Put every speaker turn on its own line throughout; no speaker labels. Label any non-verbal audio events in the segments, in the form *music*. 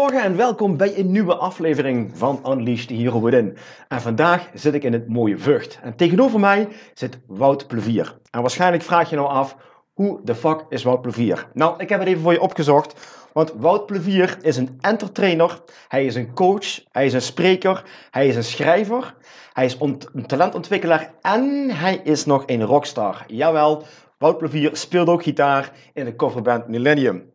Goedemorgen en welkom bij een nieuwe aflevering van Unleash the Hero Within. En vandaag zit ik in het mooie Vught. En tegenover mij zit Wout Plevier. En waarschijnlijk vraag je nou af, hoe de fuck is Wout Plevier? Nou, ik heb het even voor je opgezocht. Want Wout Plevier is een entertainer, hij is een coach, hij is een spreker, hij is een schrijver, hij is een talentontwikkelaar en hij is nog een rockstar. Jawel, Wout Plevier speelt ook gitaar in de coverband Millennium.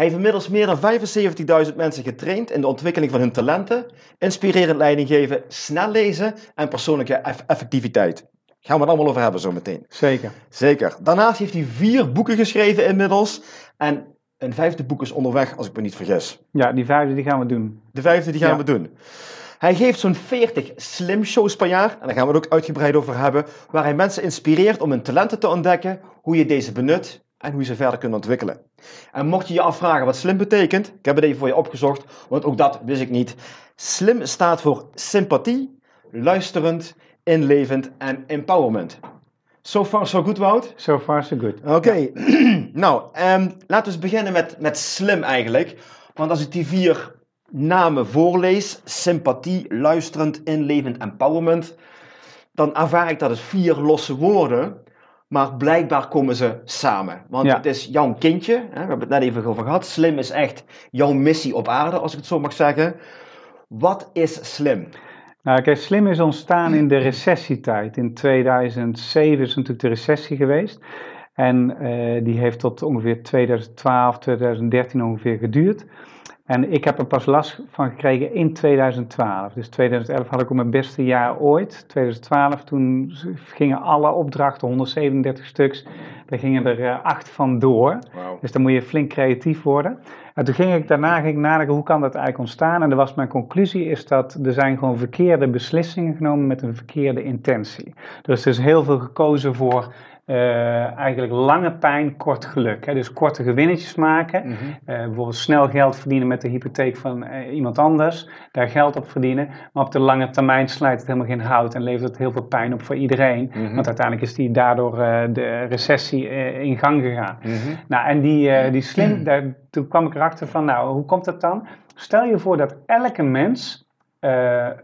Hij heeft inmiddels meer dan 75.000 mensen getraind in de ontwikkeling van hun talenten, inspirerend leiding geven, snel lezen en persoonlijke effectiviteit. Gaan we het allemaal over hebben zo meteen.
Zeker.
Zeker. Daarnaast heeft hij vier boeken geschreven inmiddels. En een vijfde boek is onderweg, als ik me niet vergis.
Ja, die vijfde die gaan we doen.
De vijfde die gaan we doen. Hij geeft zo'n 40 slim shows per jaar, en daar gaan we het ook uitgebreid over hebben, waar hij mensen inspireert om hun talenten te ontdekken, hoe je deze benut en hoe je ze verder kunt ontwikkelen. En mocht je je afvragen wat slim betekent, ik heb het even voor je opgezocht, want ook dat wist ik niet. Slim staat voor sympathie, luisterend, inlevend en empowerment. So far so good, Wout?
So far so good.
Oké, *clears throat* nou, um, laten we eens beginnen met, met slim eigenlijk. Want als ik die vier namen voorlees, sympathie, luisterend, inlevend, empowerment, dan ervaar ik dat het vier losse woorden maar blijkbaar komen ze samen. Want het is jouw kindje. Hè, we hebben het net even over gehad. Slim is echt jouw missie op aarde, als ik het zo mag zeggen. Wat is slim?
Nou, kijk, slim is ontstaan in de recessietijd. In 2007 is natuurlijk de recessie geweest. En uh, die heeft tot ongeveer 2012, 2013 ongeveer geduurd. En ik heb er pas last van gekregen in 2012. Dus 2011 had ik ook mijn beste jaar ooit. 2012, toen gingen alle opdrachten, 137 stuks, daar gingen er uh, acht van door. Dus dan moet je flink creatief worden. En toen ging ik daarna ging ik nadenken, hoe kan dat eigenlijk ontstaan? En dat was mijn conclusie, is dat er zijn gewoon verkeerde beslissingen genomen met een verkeerde intentie. Dus er is heel veel gekozen voor uh, eigenlijk lange pijn, kort geluk. Hè? Dus korte gewinnetjes maken. Mm bijvoorbeeld snel geld verdienen met de hypotheek van uh, iemand anders. Daar geld op verdienen. Maar op de lange termijn slijt het helemaal geen hout en levert het heel veel pijn op voor iedereen. Mm -hmm. Want uiteindelijk is die daardoor de recessie in gang gegaan. Mm -hmm. Nou, en die, die slim, daar, toen kwam ik erachter van, nou, hoe komt dat dan? Stel je voor dat elke mens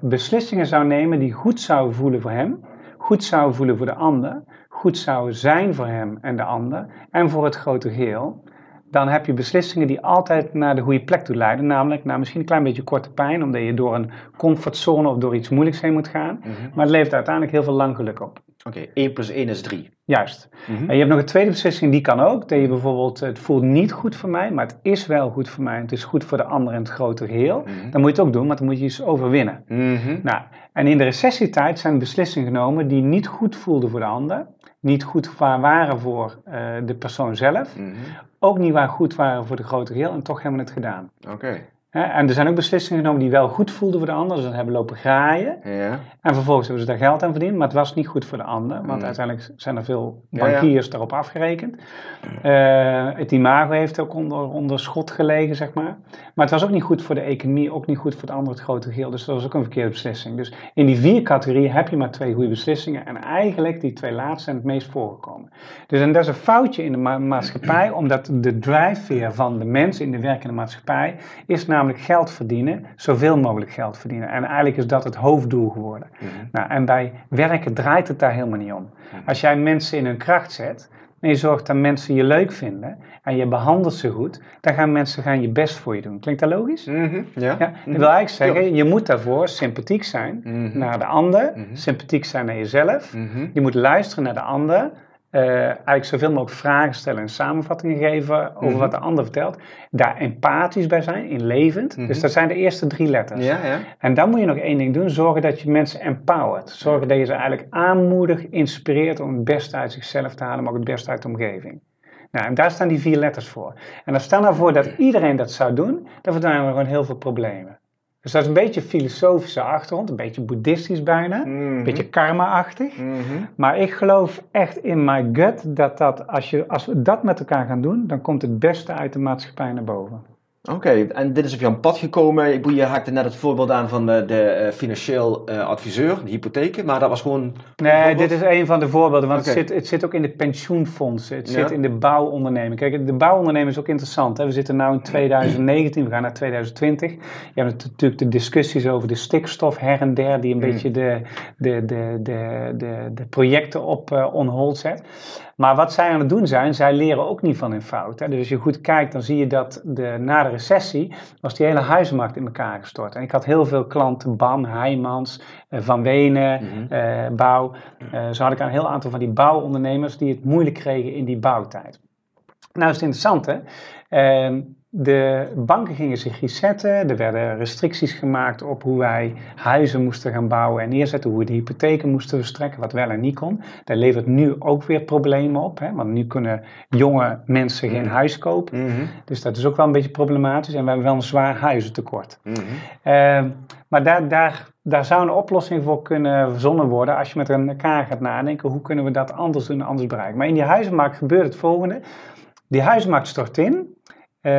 beslissingen zou nemen die goed zouden voelen voor hem, goed zouden voelen voor de ander goed zou zijn voor hem en de ander en voor het grote geheel, dan heb je beslissingen die altijd naar de goede plek toe leiden. Namelijk naar misschien een klein beetje korte pijn, omdat je door een comfortzone of door iets moeilijks heen moet gaan. Mhm. Maar het levert uiteindelijk heel veel lang geluk op.
Oké, okay, 1 plus 1 is 3.
Juist. Mhm. En je hebt nog een tweede beslissing, die kan ook. Dat je bijvoorbeeld, het voelt niet goed voor mij, maar het is wel goed voor mij. Het is goed voor de ander en het grote geheel. Mhm. Dan moet je het ook doen, maar dan moet je iets overwinnen. Nou, en in de recessietijd zijn beslissingen genomen die niet goed voelden voor de ander niet goed waren voor uh, de persoon zelf, mm -hmm. ook niet waar goed waren voor de grote geheel en toch hebben we het gedaan.
Oké.
En er zijn ook beslissingen genomen die wel goed voelden voor de ander. Dus hebben lopen graaien. Ja. En vervolgens hebben ze daar geld aan verdiend. Maar het was niet goed voor de ander. Want mm. uiteindelijk zijn er veel bankiers ja, daarop afgerekend. Uh, het imago heeft ook onder, onder schot gelegen, zeg maar. Maar het was ook niet goed voor de economie. Ook niet goed voor de ander, het grote geheel. Dus dat was ook een verkeerde beslissing. Dus in die vier categorieën heb je maar twee goede beslissingen. En eigenlijk die twee laatste zijn het meest voorgekomen. Dus en dat is een foutje in de ma maatschappij. Omdat de drijfveer van de mensen in de werkende maatschappij is namelijk geld verdienen, zoveel mogelijk geld verdienen. En eigenlijk is dat het hoofddoel geworden. Mhm. nou, en bij werken draait het daar helemaal niet om. Mhm. Als jij mensen in hun kracht zet en je zorgt dat mensen je leuk vinden en je behandelt ze goed, dan gaan mensen gaan je best voor je doen. Klinkt dat logisch?
Mhm. Ja. ja.
Ik wil eigenlijk zeggen, je moet daarvoor sympathiek zijn naar de ander, sympathiek zijn naar jezelf. Je moet luisteren naar de ander eigenlijk zoveel mogelijk vragen stellen en samenvattingen geven over
Mhm.
wat de ander vertelt. Daar empathisch bij zijn, inlevend.
Mhm.
Dus dat zijn de eerste drie letters.
Ja, ja.
En dan moet je nog één ding doen: zorgen dat je mensen empowert. Zorgen dat je ze eigenlijk aanmoedigt, inspireert om het beste uit zichzelf te halen, maar ook het beste uit de omgeving. Nou, en daar staan die vier letters voor. En dan stel nou voor dat iedereen dat zou doen, dan verdwijnen er gewoon heel veel problemen. Dus dat is een beetje filosofische achtergrond, een beetje boeddhistisch bijna,
Mhm.
een beetje karma-achtig.
Mhm.
Maar ik geloof echt in my gut dat, dat als, je, als we dat met elkaar gaan doen, dan komt het beste uit de maatschappij naar boven.
Oké, en dit is op jouw pad gekomen. Ik- Je haakte net het voorbeeld aan van de, de eh, financieel eh, adviseur, de hypotheken, maar dat was gewoon...
Nee, dit is een van de voorbeelden, want het, zit, het zit ook in de pensioenfondsen, het
Ja.
zit in de bouwonderneming. Kijk, de bouwonderneming is ook interessant. Hè? We zitten nu in 2019, we gaan naar 2020. Je hebt natuurlijk de discussies over de stikstof her en der, die een
Mm.
beetje de, de, de, de, de, de projecten op eh, on hold zet. Maar wat zij aan het doen zijn, zij leren ook niet van hun fout. Hè? Dus als je goed kijkt, dan zie je dat de, na de recessie was die hele huizenmarkt in elkaar gestort. En ik had heel veel klanten, Ban, Heijmans, eh, Van Wenen,
Mhm.
eh, Bouw. Eh, zo had ik een heel aantal van die bouwondernemers die het moeilijk kregen in die bouwtijd. Nou is het interessant hè. Ehm, de banken gingen zich resetten. Er werden restricties gemaakt op hoe wij huizen moesten gaan bouwen en neerzetten. Hoe we de hypotheken moesten verstrekken, wat wel en niet kon. Daar levert nu ook weer problemen op. Hè? Want nu kunnen jonge mensen geen huis kopen.
Mhm.
Dus dat is ook wel een beetje problematisch. En we hebben wel een zwaar huizentekort. Ehm, maar daar, daar, daar zou een oplossing voor kunnen verzonnen worden als je met elkaar gaat nadenken. Hoe kunnen we dat anders doen en anders bereiken? Maar in die huizenmarkt gebeurt het volgende. Die huizenmarkt stort in. Eh,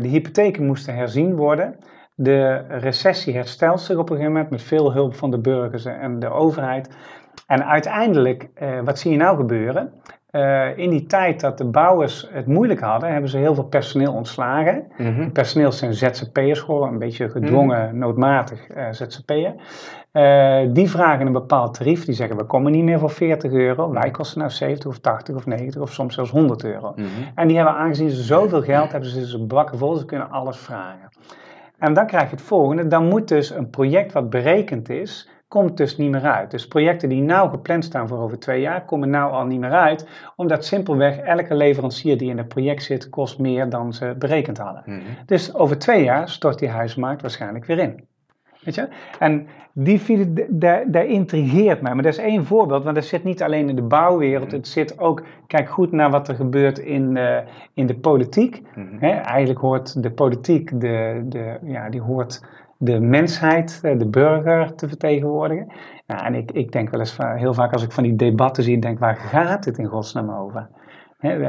de hypotheken moesten herzien worden. De recessie herstelt zich op een gegeven moment met veel hulp van de burgers en de overheid. En uiteindelijk, eh, wat zie je nou gebeuren? Eh, in die tijd dat de bouwers het moeilijk hadden, hebben ze heel veel personeel ontslagen.
Mhm.
Personeel zijn ZZP'ers geworden, een beetje gedwongen, noodmatig eh ZZP'er. Eh, die vragen een bepaald tarief. Die zeggen, we komen niet meer voor 40 euro. Wij kosten nou 70 of 80 of 90 of soms zelfs 100 euro.
Mhm.
En die hebben aangezien ze zoveel geld hebben, ze ze bakken vol, ze kunnen alles vragen. En dan krijg je het volgende, dan moet dus een project wat berekend is, komt dus niet meer uit. Dus projecten die nou gepland staan voor over twee jaar, komen nou al niet meer uit, omdat simpelweg elke leverancier die in het project zit, kost meer dan ze berekend hadden.
Mhm.
Dus over twee jaar stort die huismarkt waarschijnlijk weer in. Weet je? En die, file- daar, daar intrigeert mij. Maar dat is één voorbeeld, want dat zit niet alleen in de bouwwereld. Het zit ook, kijk goed naar wat er gebeurt in, eh, in de politiek.
Mhm.
Hè, eigenlijk hoort de politiek, de, de, ja, die hoort de mensheid, eh, de burger te vertegenwoordigen. Nou, en ik, ik denk wel eens heel vaak als ik van die debatten zie, denk waar gaat het in godsnaam over?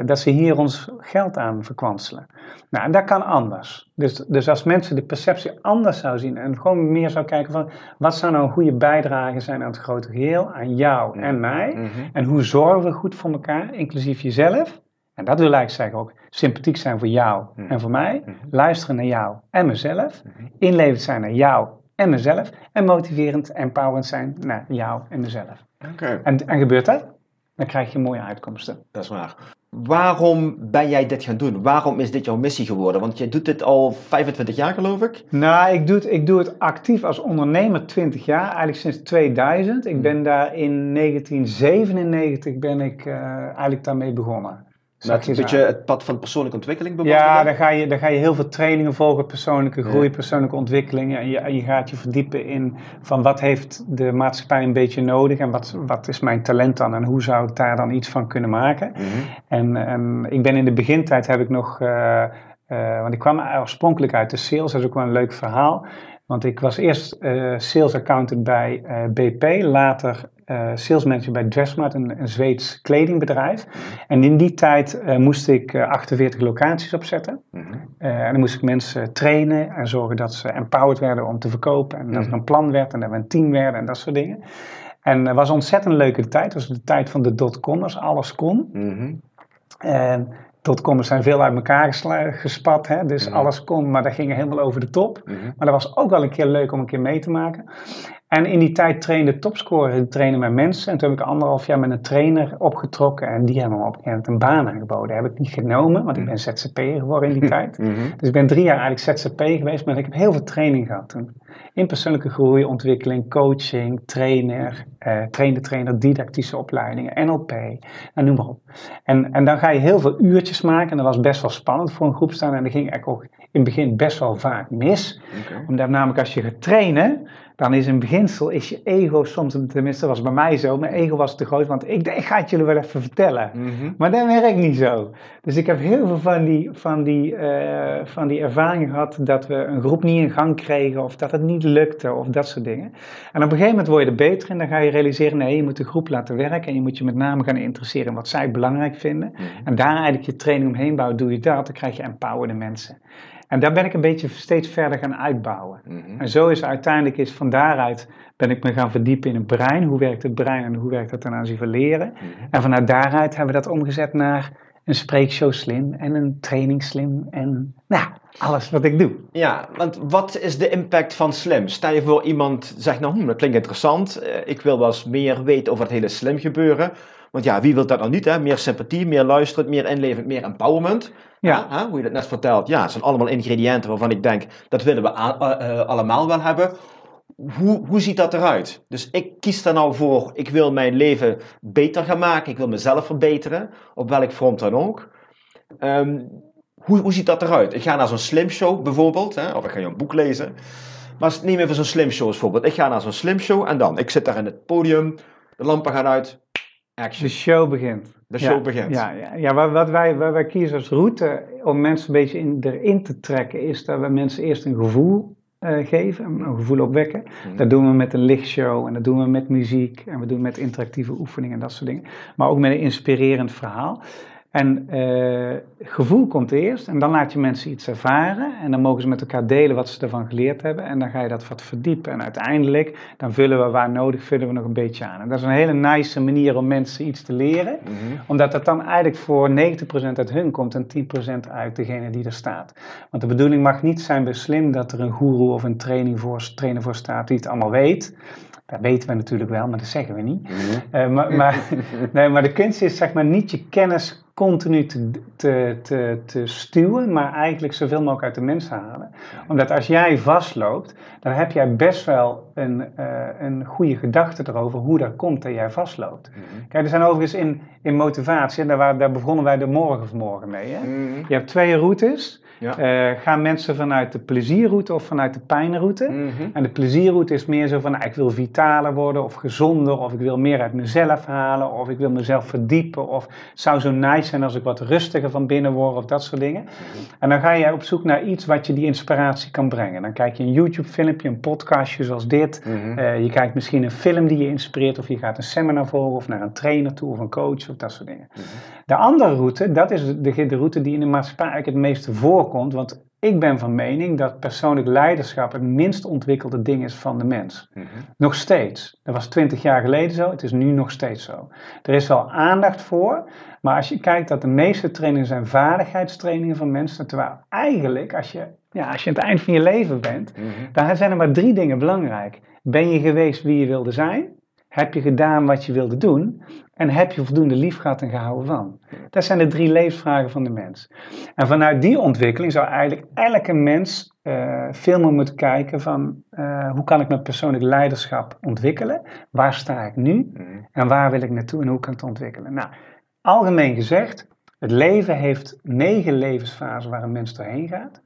Dat ze hier ons geld aan verkwanselen. Nou, en dat kan anders. Dus, dus als mensen de perceptie anders zouden zien en gewoon meer zou kijken van wat zou nou een goede bijdrage zijn aan het grote geheel, aan jou en mij,
Mhm.
en hoe zorgen we goed voor elkaar, inclusief jezelf. En dat wil eigenlijk zeggen ook sympathiek zijn voor jou
Mhm.
en voor mij,
Mhm.
luisteren naar jou en mezelf, inlevend zijn naar jou en mezelf en motiverend en empowerend zijn naar jou en mezelf.
Oké,
En, en gebeurt dat? Dan krijg je mooie uitkomsten.
dat is waar. Waarom ben jij dit gaan doen? Waarom is dit jouw missie geworden? Want je doet dit al 25 jaar, geloof ik.
Nou, ik doe, het, ik doe het actief als ondernemer 20 jaar, eigenlijk sinds 2000. Ik ben daar in 1997 ben ik eh, eigenlijk daarmee begonnen.
Met een beetje het pad van persoonlijke ontwikkeling bewandelen.
Ja, dan ga, je, dan ga je heel veel trainingen volgen, persoonlijke groei,
Ja.
persoonlijke ontwikkelingen. En je, en je gaat je verdiepen in van wat heeft de maatschappij een beetje nodig en wat, wat is mijn talent dan en hoe zou ik daar dan iets van kunnen maken.
Mhm.
En, en ik ben in de begintijd heb ik nog, eh, eh, want ik kwam oorspronkelijk uit de sales, dat is ook wel een leuk verhaal. Want ik was eerst eh, sales accountant bij eh, BP, later eh sales manager bij Dressmart, een, een Zweeds kledingbedrijf. En in die tijd moest ik eh, 48 locaties opzetten.
Mhm.
En dan moest ik mensen trainen en zorgen dat ze empowered werden om te verkopen. En dat er
Mhm.
een plan werd en dat we een team werden en dat soort dingen. En het was een ontzettend leuke tijd. Het was de tijd van de dotcommers, alles kon.
Mhm.
En dotcommers zijn veel uit elkaar gespat, hè? dus
Mhm.
alles kon, maar dat ging helemaal over de top.
Mhm.
Maar dat was ook wel een keer leuk om een keer mee te maken. En in die tijd trainde topscorer, trainen met mensen. En toen heb ik anderhalf jaar met een trainer opgetrokken. En die hebben me op een gegeven moment een baan aangeboden. heb ik niet genomen, want ik ben ZZP'er geworden in die *laughs* tijd.
Mhm.
Dus ik ben drie jaar eigenlijk ZZP geweest, maar ik heb heel veel training gehad toen. In persoonlijke groei, ontwikkeling, coaching, trainer, eh, trainer, trainer, didactische opleidingen, NLP, nou, noem maar op. En, en dan ga je heel veel uurtjes maken en dat was best wel spannend voor een groep staan. En dat ging eigenlijk ook in het begin best wel vaak mis. Omdat namelijk als je gaat trainen, dan is in beginsel is je ego soms, tenminste was bij mij zo, mijn ego was te groot, want ik, ik ga het jullie wel even vertellen.
Mhm.
Maar dat werkt niet zo. Dus ik heb heel veel van die, van, die, eh, van die ervaringen gehad dat we een groep niet in gang kregen of dat het niet lukte of dat soort dingen. En op een gegeven moment word je er beter in, dan ga je realiseren, nee, je moet de groep laten werken en je moet je met name gaan interesseren in wat zij belangrijk vinden.
Mhm.
En daar eigenlijk je training omheen bouwen, doe je dat, dan krijg je empowerde mensen. En daar ben ik een beetje steeds verder gaan uitbouwen.
Mhm.
En zo is uiteindelijk is van daaruit ben ik me gaan verdiepen in het brein. Hoe werkt het brein en hoe werkt het ten aanzien van leren?
Mhm.
En vanuit daaruit hebben we dat omgezet naar een spreekshow slim en een training slim en nou, alles wat ik doe.
Ja, want wat is de impact van slim? Stel je voor iemand zegt, nou, hm, dat klinkt interessant. eh, ik wil wel eens meer weten over het hele slim gebeuren. Want ja, wie wil dat nou niet? Hè? Meer sympathie, meer luisteren, meer inlevend, meer empowerment.
Ja.
Hè? Hoe je dat net vertelt. Ja, het zijn allemaal ingrediënten waarvan ik denk, dat willen we eh, allemaal wel hebben. Hoe, hoe ziet dat eruit? Dus ik kies daar nou voor, ik wil mijn leven beter gaan maken. Ik wil mezelf verbeteren, op welk front dan ook. Ehm, hoe, hoe ziet dat eruit? Ik ga naar zo'n slim show bijvoorbeeld, hè? of ik ga een boek lezen. Maar neem even zo'n slim show als voorbeeld. Ik ga naar zo'n slim show en dan, ik zit daar in het podium, de lampen gaan uit, action.
De show begint.
De
Ja,
show begint.
Ja, ja, ja wat, wij, wat wij kiezen als route om mensen een beetje in, erin te trekken, is dat we mensen eerst een gevoel eh, geven, een, een gevoel opwekken.
Mhm.
Dat doen we met een lichtshow en dat doen we met muziek en we doen met interactieve oefeningen en dat soort dingen. Maar ook met een inspirerend verhaal. En eh, gevoel komt eerst en dan laat je mensen iets ervaren en dan mogen ze met elkaar delen wat ze ervan geleerd hebben en dan ga je dat wat verdiepen. En uiteindelijk, dan vullen we waar nodig, vullen we nog een beetje aan. En dat is een hele nice manier om mensen iets te leren
Mhm.
omdat dat dan eigenlijk voor 90% uit hun komt en 10% uit degene die er staat. Want de bedoeling mag niet zijn bij Slim dat er een goeroe of een training voor, trainer voor staat die het allemaal weet. Dat weten we natuurlijk wel, maar dat zeggen we niet.
Mhm.
Eh, maar, *laughs* maar, nee, maar de kunst is zeg maar niet je kennis continu te, te, te, te stuwen, maar eigenlijk zoveel mogelijk uit de mensen halen. Omdat als jij vastloopt, dan heb jij best wel een, eh, een goede gedachte erover hoe dat komt dat jij vastloopt.
Mhm.
Kijk, er zijn overigens in, in motivatie, en daar, waar- daar begonnen wij de morgen vanmorgen mee. Hè?
Mhm.
Je hebt twee routes.
Ja.
Eh, gaan mensen vanuit de plezierroute of vanuit de pijnroute?
Mhm.
En de plezierroute is meer zo van, nou, ik wil vitaler worden of gezonder, of ik wil meer uit mezelf halen, of ik wil mezelf verdiepen, of het zou zo nice zijn als ik wat rustiger van binnen word, of dat soort dingen. En dan ga je op zoek naar iets wat je die inspiratie kan brengen. Dan kijk je een YouTube-filmpje, een podcastje zoals dit.
Mhm.
Eh, je kijkt misschien een film die je inspireert, of je gaat een seminar volgen, of naar een trainer toe, of een coach, of dat soort dingen. De andere route, dat is de, de route die in de maatschappij eigenlijk het meeste voorkomt, want ik ben van mening dat persoonlijk leiderschap het minst ontwikkelde ding is van de mens.
Mhm.
Nog steeds. Dat was twintig jaar geleden zo, het is nu nog steeds zo. Er is wel aandacht voor, maar als je kijkt dat de meeste trainingen zijn vaardigheidstrainingen van mensen, terwijl eigenlijk als je, ja, als je aan het eind van je leven bent,
Mhm.
dan zijn er maar drie dingen belangrijk. Ben je geweest wie je wilde zijn? Heb je gedaan wat je wilde doen? En heb je voldoende lief gehad en gehouden van? Dat zijn de drie levensvragen van de mens. En vanuit die ontwikkeling zou eigenlijk elke mens eh, veel meer moeten kijken van eh, hoe kan ik mijn persoonlijk leiderschap ontwikkelen? Waar sta ik nu?
Mhm.
En waar wil ik naartoe en hoe kan ik het ontwikkelen? Nou, algemeen gezegd, het leven heeft negen levensfasen waar een mens doorheen gaat.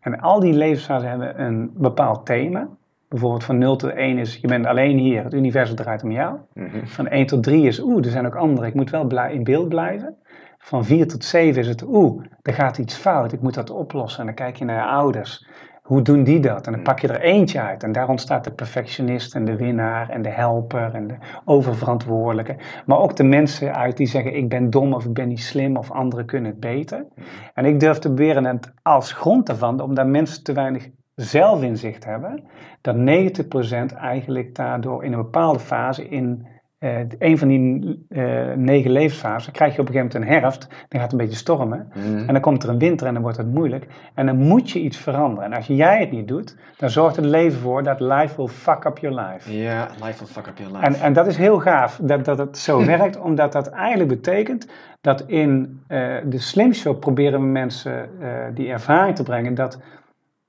En al die levensfasen hebben een bepaald thema. Bijvoorbeeld van 0 tot 1 is, je bent alleen hier, het universum draait om jou.
Mhm.
Van 1 tot 3 is, oeh, er zijn ook anderen, ik moet wel in beeld blijven. Van 4 tot 7 is het, oeh, er gaat iets fout, ik moet dat oplossen. En dan kijk je naar je ouders. Hoe doen die dat? En dan pak je er eentje uit. En daar ontstaat de perfectionist en de winnaar en de helper en de oververantwoordelijke. Maar ook de mensen uit die zeggen, ik ben dom of ik ben niet slim of anderen kunnen het beter. En ik durf te beweren, en als grond daarvan, omdat mensen te weinig zelfinzicht hebben, dat 90% eigenlijk daardoor in een bepaalde fase in eh, een van die eh, negen levensfasen krijg je op een gegeven moment een herfst, dan gaat het een beetje stormen.
Mhm.
En dan komt er een winter en dan wordt het moeilijk. En dan moet je iets veranderen. En als jij het niet doet, dan zorgt het leven voor dat life will fuck up your life.
Ja, life will fuck up your life.
En, en dat is heel gaaf dat, dat het zo *laughs* werkt, omdat dat eigenlijk betekent dat in eh, de Slim Show proberen we mensen die ervaring te brengen dat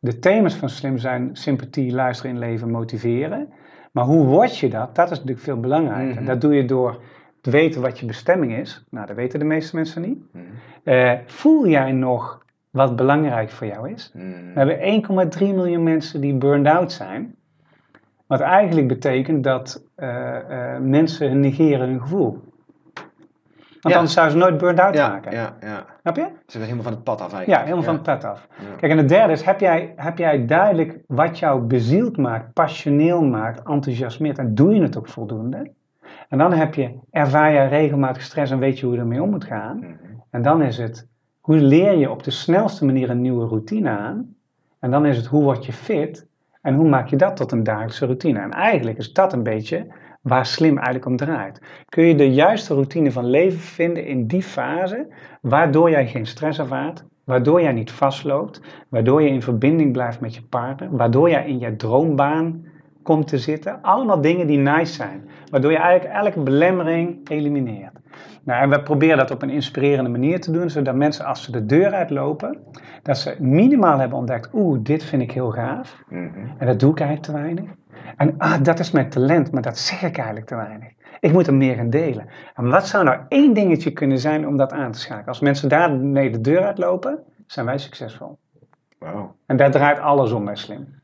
de thema's van Slim zijn sympathie, luisteren in leven, motiveren. Maar hoe word je dat? Dat is natuurlijk veel belangrijker.
Mhm.
Dat doe je door te weten wat je bestemming is. Nou, dat weten de meeste mensen niet.
Mhm.
Eh, voel jij nog wat belangrijk voor jou is?
Mhm.
We hebben 1,3 miljoen mensen die burned out zijn. Wat eigenlijk betekent dat eh, eh, mensen negeren hun gevoel. Want
Ja.
anders zouden ze nooit burned out
Ja,
raken.
ja, ja.
Snap je?
Ze zijn helemaal van het pad af
Ja,
eigenlijk.
helemaal van het pad af.
Ja.
Kijk, en het derde is, heb jij, heb jij duidelijk wat jou bezield maakt, passioneel maakt, enthousiasmeert en doe je het ook voldoende? En dan heb je, ervaar je regelmatig stress en weet je hoe je ermee om moet gaan.
Mhm.
En dan is het, hoe leer je op de snelste manier een nieuwe routine aan? En dan is het, hoe word je fit? En hoe maak je dat tot een dagelijkse routine? En eigenlijk is dat een beetje waar slim eigenlijk om draait. Kun je de juiste routine van leven vinden in die fase, waardoor jij geen stress ervaart, waardoor jij niet vastloopt, waardoor je in verbinding blijft met je partner, waardoor jij in je droombaan komt te zitten. Allemaal dingen die nice zijn, waardoor je eigenlijk elke belemmering elimineert. Nou, en we proberen dat op een inspirerende manier te doen, zodat mensen als ze de deur uitlopen, dat ze minimaal hebben ontdekt, oeh, dit vind ik heel gaaf.
Mhm.
En dat doe ik eigenlijk te weinig. En ah, dat is mijn talent, maar dat zeg ik eigenlijk te weinig. Ik moet er meer gaan delen. En wat zou nou één dingetje kunnen zijn om dat aan te schakelen? Als mensen daarmee de deur uitlopen, zijn wij succesvol.
Wauw.
En daar draait alles om bij Slim.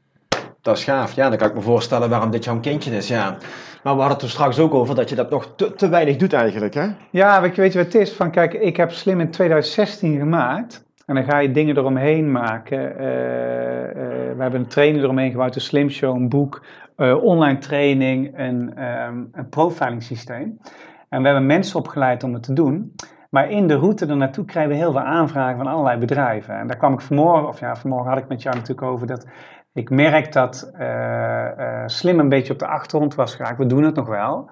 Dat is gaaf. Ja, dan kan ik me voorstellen waarom dit jouw kindje is, ja. Maar we hadden het er straks ook over dat je dat nog te, te weinig doet eigenlijk, hè?
Ja, weet je, weet wat het is? Van, kijk, ik heb Slim in 2016 gemaakt. En dan ga je dingen eromheen maken. Eh, eh, we hebben een training eromheen gebouwd, een Slim Show, een boek, eh, online training, een, ehm een profiling systeem. En we hebben mensen opgeleid om het te doen. Maar in de route ernaartoe krijgen we heel veel aanvragen van allerlei bedrijven. En daar kwam ik vanmorgen, of ja, vanmorgen had ik met jou natuurlijk over dat ik merk dat eh, eh, Slim een beetje op de achtergrond was geraakt. We doen het nog wel.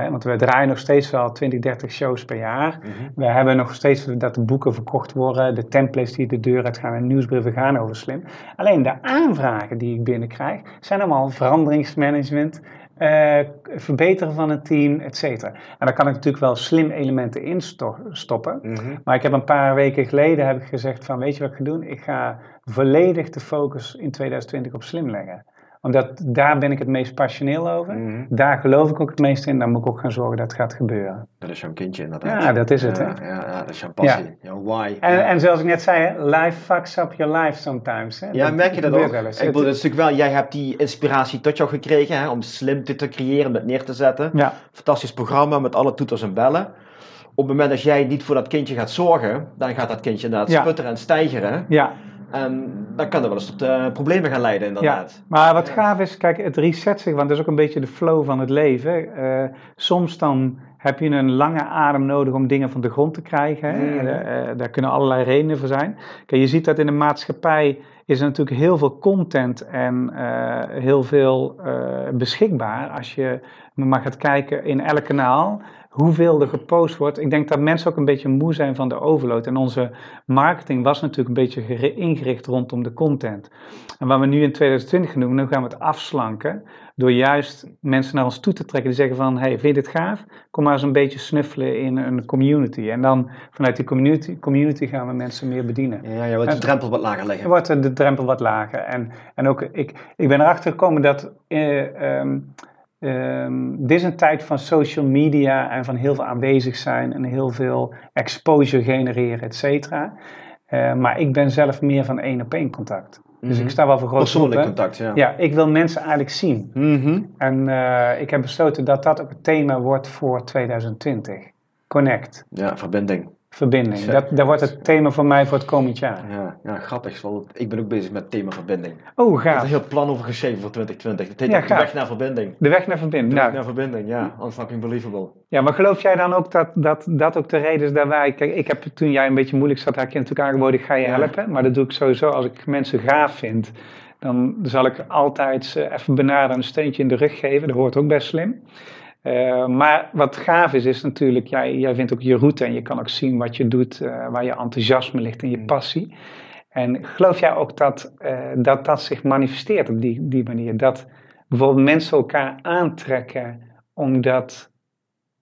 Hè, want we draaien nog steeds wel 20, 30 shows per jaar. We hebben nog steeds dat de boeken verkocht worden, de templates die de deur uitgaan en nieuwsbrieven gaan over slim. Alleen de aanvragen die ik binnenkrijg zijn allemaal veranderingsmanagement, eh, verbeteren van het team, et cetera. En daar kan ik natuurlijk wel slim elementen in sto- stoppen.
Mhm.
Maar ik heb een paar weken geleden heb ik gezegd van weet je wat ik ga doen? Ik ga volledig de focus in 2020 op slim leggen. Omdat daar ben ik het meest passioneel over.
Mhm.
Daar geloof ik ook het meest in. Dan moet ik ook gaan zorgen dat het gaat gebeuren.
Dat is jouw kindje inderdaad.
Ja, dat is het,
Ja,
hè?
ja, ja, dat is jouw passie. Jouw why.
En,
ja.
en zoals ik net zei, life fucks up your life sometimes. Hè?
Ja, merk je dat ook?
wel eens.
Ik bedoel, het is natuurlijk wel, jij hebt die inspiratie tot jou gekregen hè, om slim te, te creëren, met neer te zetten.
Ja,
Fantastisch programma met alle toeters en bellen. Op het moment dat jij niet voor dat kindje gaat zorgen, dan gaat dat kindje inderdaad
Ja.
sputteren en stijgeren.
ja,
En dan kan dat wel eens tot eh, problemen gaan leiden,
ja.
inderdaad.
Maar wat gaaf is, kijk, het reset zich, want dat is ook een beetje de flow van het leven. Eh, soms dan heb je een lange adem nodig om dingen van de grond te krijgen.
Mhm.
Eh, daar kunnen allerlei redenen voor zijn. Kijk, je ziet dat in de maatschappij is er natuurlijk heel veel content en heel veel beschikbaar. Als je maar gaat kijken in elk kanaal, hoeveel er gepost wordt. Ik denk dat mensen ook een beetje moe zijn van de overload. En onze marketing was natuurlijk een beetje geri- ingericht rondom de content. En wat we nu in 2020 gaan doen, nu gaan we het afslanken. Door juist mensen naar ons toe te trekken die zeggen van, hey, vind je dit gaaf? Kom maar eens een beetje snuffelen in een community. En dan vanuit die community, community gaan we mensen meer bedienen.
Ja, je wilt de drempel wat lager leggen.
wordt de drempel wat lager. En, en ook, ik, ik ben erachter gekomen dat eh, ehm, ehm, dit is een tijd van social media en van heel veel aanwezig zijn en heel veel exposure genereren, et cetera. Eh, maar ik ben zelf meer van één op één contact. Dus
Mhm.
ik sta wel voor grote
Persoonlijk contact, ja.
Ja, ik wil mensen eigenlijk zien.
Mhm.
En eh, ik heb besloten dat dat ook het thema wordt voor 2020. Connect,
Ja, verbinding.
Verbinding. Dat, dat wordt het thema voor mij voor het komend jaar.
Ja, ja grappig. Want ik ben ook bezig met het thema verbinding.
Oh,
Ik heb
gaaf.
een heel plan over geschreven voor 2020. Het heet
Ja,
de
gaaf.
weg naar verbinding.
De weg naar verbinding.
De weg
Nou,
naar verbinding, ja. Unfucking believable.
ja, maar geloof jij dan ook dat, dat dat ook de reden is dat wij... Kijk, ik heb toen jij een beetje moeilijk zat, ik je natuurlijk aangeboden, ik ga je
Ja.
helpen. Maar dat doe ik sowieso als ik mensen gaaf vind. Dan zal ik altijd ze even benaderen en een steuntje in de rug geven. Dat hoort ook best slim. Eh, maar wat gaaf is, is natuurlijk, jij, jij vindt ook je route en je kan ook zien wat je doet, eh, waar je enthousiasme ligt en je
Mm.
passie. En geloof jij ook dat eh, dat, dat zich manifesteert op die, die manier? Dat bijvoorbeeld mensen elkaar aantrekken omdat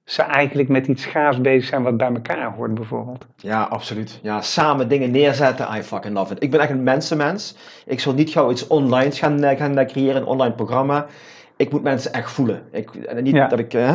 ze eigenlijk met iets gaafs bezig zijn wat bij elkaar hoort, bijvoorbeeld?
Ja, absoluut. Ja, samen dingen neerzetten, I fucking love it. Ik ben echt een mensenmens. Ik zal niet gauw iets online gaan, gaan creëren, een online programma. Ik moet mensen echt voelen. Ik, en niet
Ja.
dat ik eh,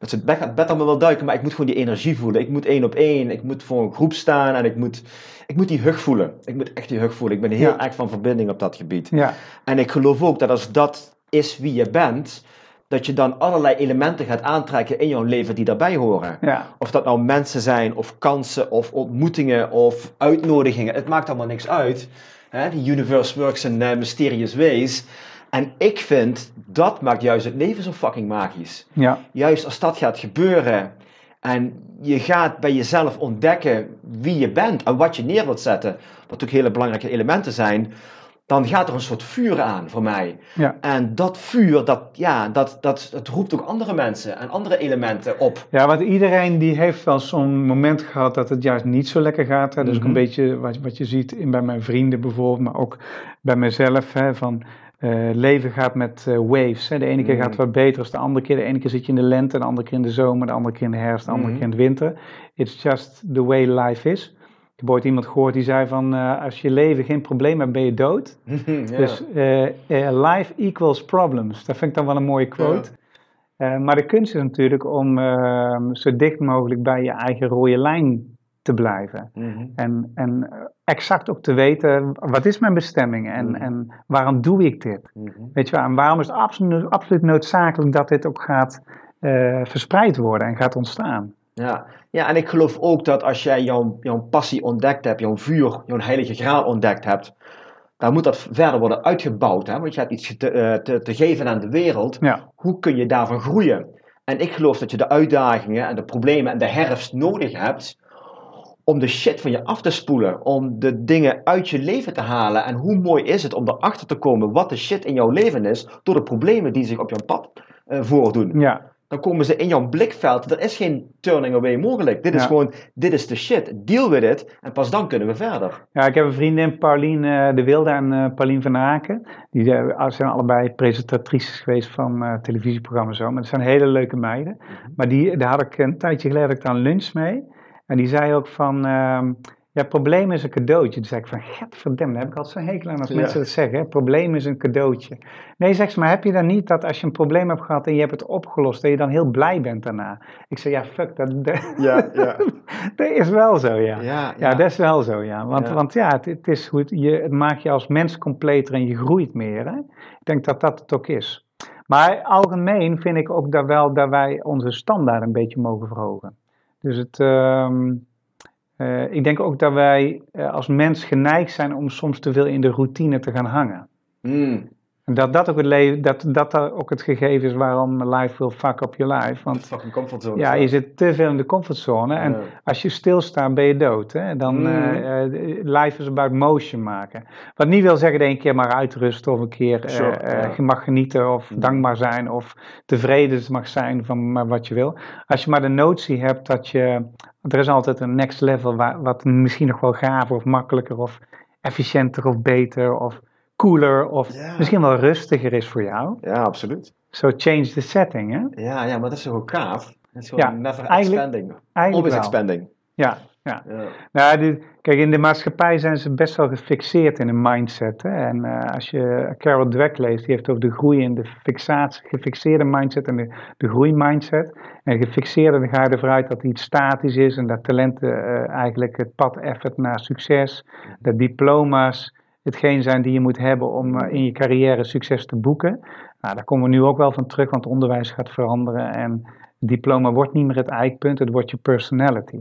met z'n bed, bed allemaal wil duiken, maar ik moet gewoon die energie voelen. Ik moet één op één, ik moet voor een groep staan en ik moet, ik moet die hug voelen. Ik moet echt die hug voelen. Ik ben heel
Ja.
erg van verbinding op dat gebied.
Ja,
En ik geloof ook dat als dat is wie je bent, dat je dan allerlei elementen gaat aantrekken in jouw leven die daarbij horen.
ja,
Of dat nou mensen zijn, of kansen, of ontmoetingen, of uitnodigingen. Het maakt allemaal niks uit. Hè? The universe works in eh, mysterious ways. En ik vind, dat maakt juist het leven zo fucking magisch.
ja,
Juist als dat gaat gebeuren en je gaat bij jezelf ontdekken wie je bent en wat je neer wilt zetten, wat ook hele belangrijke elementen zijn, dan gaat er een soort vuur aan voor mij.
ja.
En dat vuur, dat, ja, dat, dat, dat roept ook andere mensen en andere elementen op.
Ja, want iedereen die heeft wel zo'n moment gehad dat het juist niet zo lekker gaat. Hè. Dus ook
Mhm.
een beetje wat, wat je ziet in, bij mijn vrienden bijvoorbeeld, maar ook bij mezelf. Hè, van eh, leven gaat met eh, waves. Hè. De ene keer gaat het wat beter dan de andere keer. De ene keer zit je in de lente, de andere keer in de zomer, de andere keer in de herfst, de andere
Mhm.
keer in de winter. It's just the way life is. Ik heb ooit iemand gehoord die zei van eh, als je leven geen probleem hebt, ben je dood. *laughs*
Ja.
Dus life equals problems. Dat vind ik dan wel een mooie quote. Maar de kunst is natuurlijk om eh, zo dicht mogelijk bij je eigen rode lijn te blijven.
Mhm.
En, en exact ook te weten, wat is mijn bestemming en,
Mm.
en waarom doe ik dit?
Mhm.
Weet je wel, en waarom is het absoluut, absoluut noodzakelijk dat dit ook gaat eh, verspreid worden en gaat ontstaan?
Ja. ja, en ik geloof ook dat als jij jouw, jouw passie ontdekt hebt, jouw vuur, jouw heilige graal ontdekt hebt, dan moet dat verder worden uitgebouwd. Hè? Want je hebt iets te, eh, te, te geven aan de wereld.
Ja,
Hoe kun je daarvan groeien? En ik geloof dat je de uitdagingen en de problemen en de herfst nodig hebt om de shit van je af te spoelen, om de dingen uit je leven te halen. En hoe mooi is het om erachter te komen wat de shit in jouw leven is door de problemen die zich op jouw pad eh, voordoen.
ja,
Dan komen ze in jouw blikveld. Er is geen turning away mogelijk. Dit is gewoon, dit is de shit. Deal with it. En pas dan kunnen we verder.
Ja, ik heb een vriendin, Paulien eh, de Wilde en eh Paulien van Aken. Die eh, zijn allebei presentatrices geweest van televisieprogramma's zo. Maar het zijn hele leuke meiden. Maar die, daar had ik een tijdje geleden had ik lunch mee. En die zei ook van, ehm, ja, probleem is een cadeautje. Toen zei ik van, gadverdamme, daar heb ik altijd zo'n hekel aan als
Ja.
mensen dat zeggen. Hè? Probleem is een cadeautje. Nee, zegt ze, maar heb je dan niet dat als je een probleem hebt gehad en je hebt het opgelost, dat je dan heel blij bent daarna? Ik zei, ja, fuck, dat, *laughs* dat,
Ja, ja.
dat is wel zo, ja.
Ja,
Ja, dat is wel zo, ja. Want
Ja.
want ja, het, het, is goed, je, het maakt je als mens completer en je groeit meer. Hè? Ik denk dat dat het ook is. Maar algemeen vind ik ook dat wel dat wij onze standaard een beetje mogen verhogen. Dus het, ehm, eh, ik denk ook dat wij eh, als mens geneigd zijn om soms te veel in de routine te gaan hangen.
Mm.
En dat dat ook het, leven, dat, dat, ook het gegeven is waarom life will fuck up your life. Want
fucking comfortzone.
ja, je zit te veel in de comfortzone. En
Ja.
als je stilstaat, ben je dood. Hè? Dan,
Mm.
eh, eh, life is about motion maken. Wat niet wil zeggen dat je een keer maar uitrusten of een keer eh,
Sure, ja.
je mag genieten of
Mm.
dankbaar zijn of tevreden mag zijn van maar wat je wil. Als je maar de notie hebt dat je, er is altijd een next level waar, wat misschien nog wel gaver of makkelijker of efficiënter of beter of cooler of
Ja.
misschien wel rustiger is voor jou.
Ja, absoluut.
So change the setting, hè?
Ja, ja, maar dat is toch ook gaaf? Het is gewoon
Ja,
never
eigenlijk-
expanding.
Eigenlijk
Always
wel.
expanding.
Ja, ja.
Ja.
Nou, die- kijk, in de maatschappij zijn ze best wel gefixeerd in een mindset. Hè? En eh, als je Carol Dweck leest, die heeft over de groei en de fixatie, gefixeerde mindset en de, de groeimindset. En gefixeerde, dan ga je ervan uit dat iets statisch is en dat talenten eh, eigenlijk het pad effort naar succes, dat diploma's hetgeen zijn die je moet hebben om eh, in je carrière succes te boeken. Nou, daar komen we nu ook wel van terug, want het onderwijs gaat veranderen en diploma wordt niet meer het eikpunt, het wordt je personality.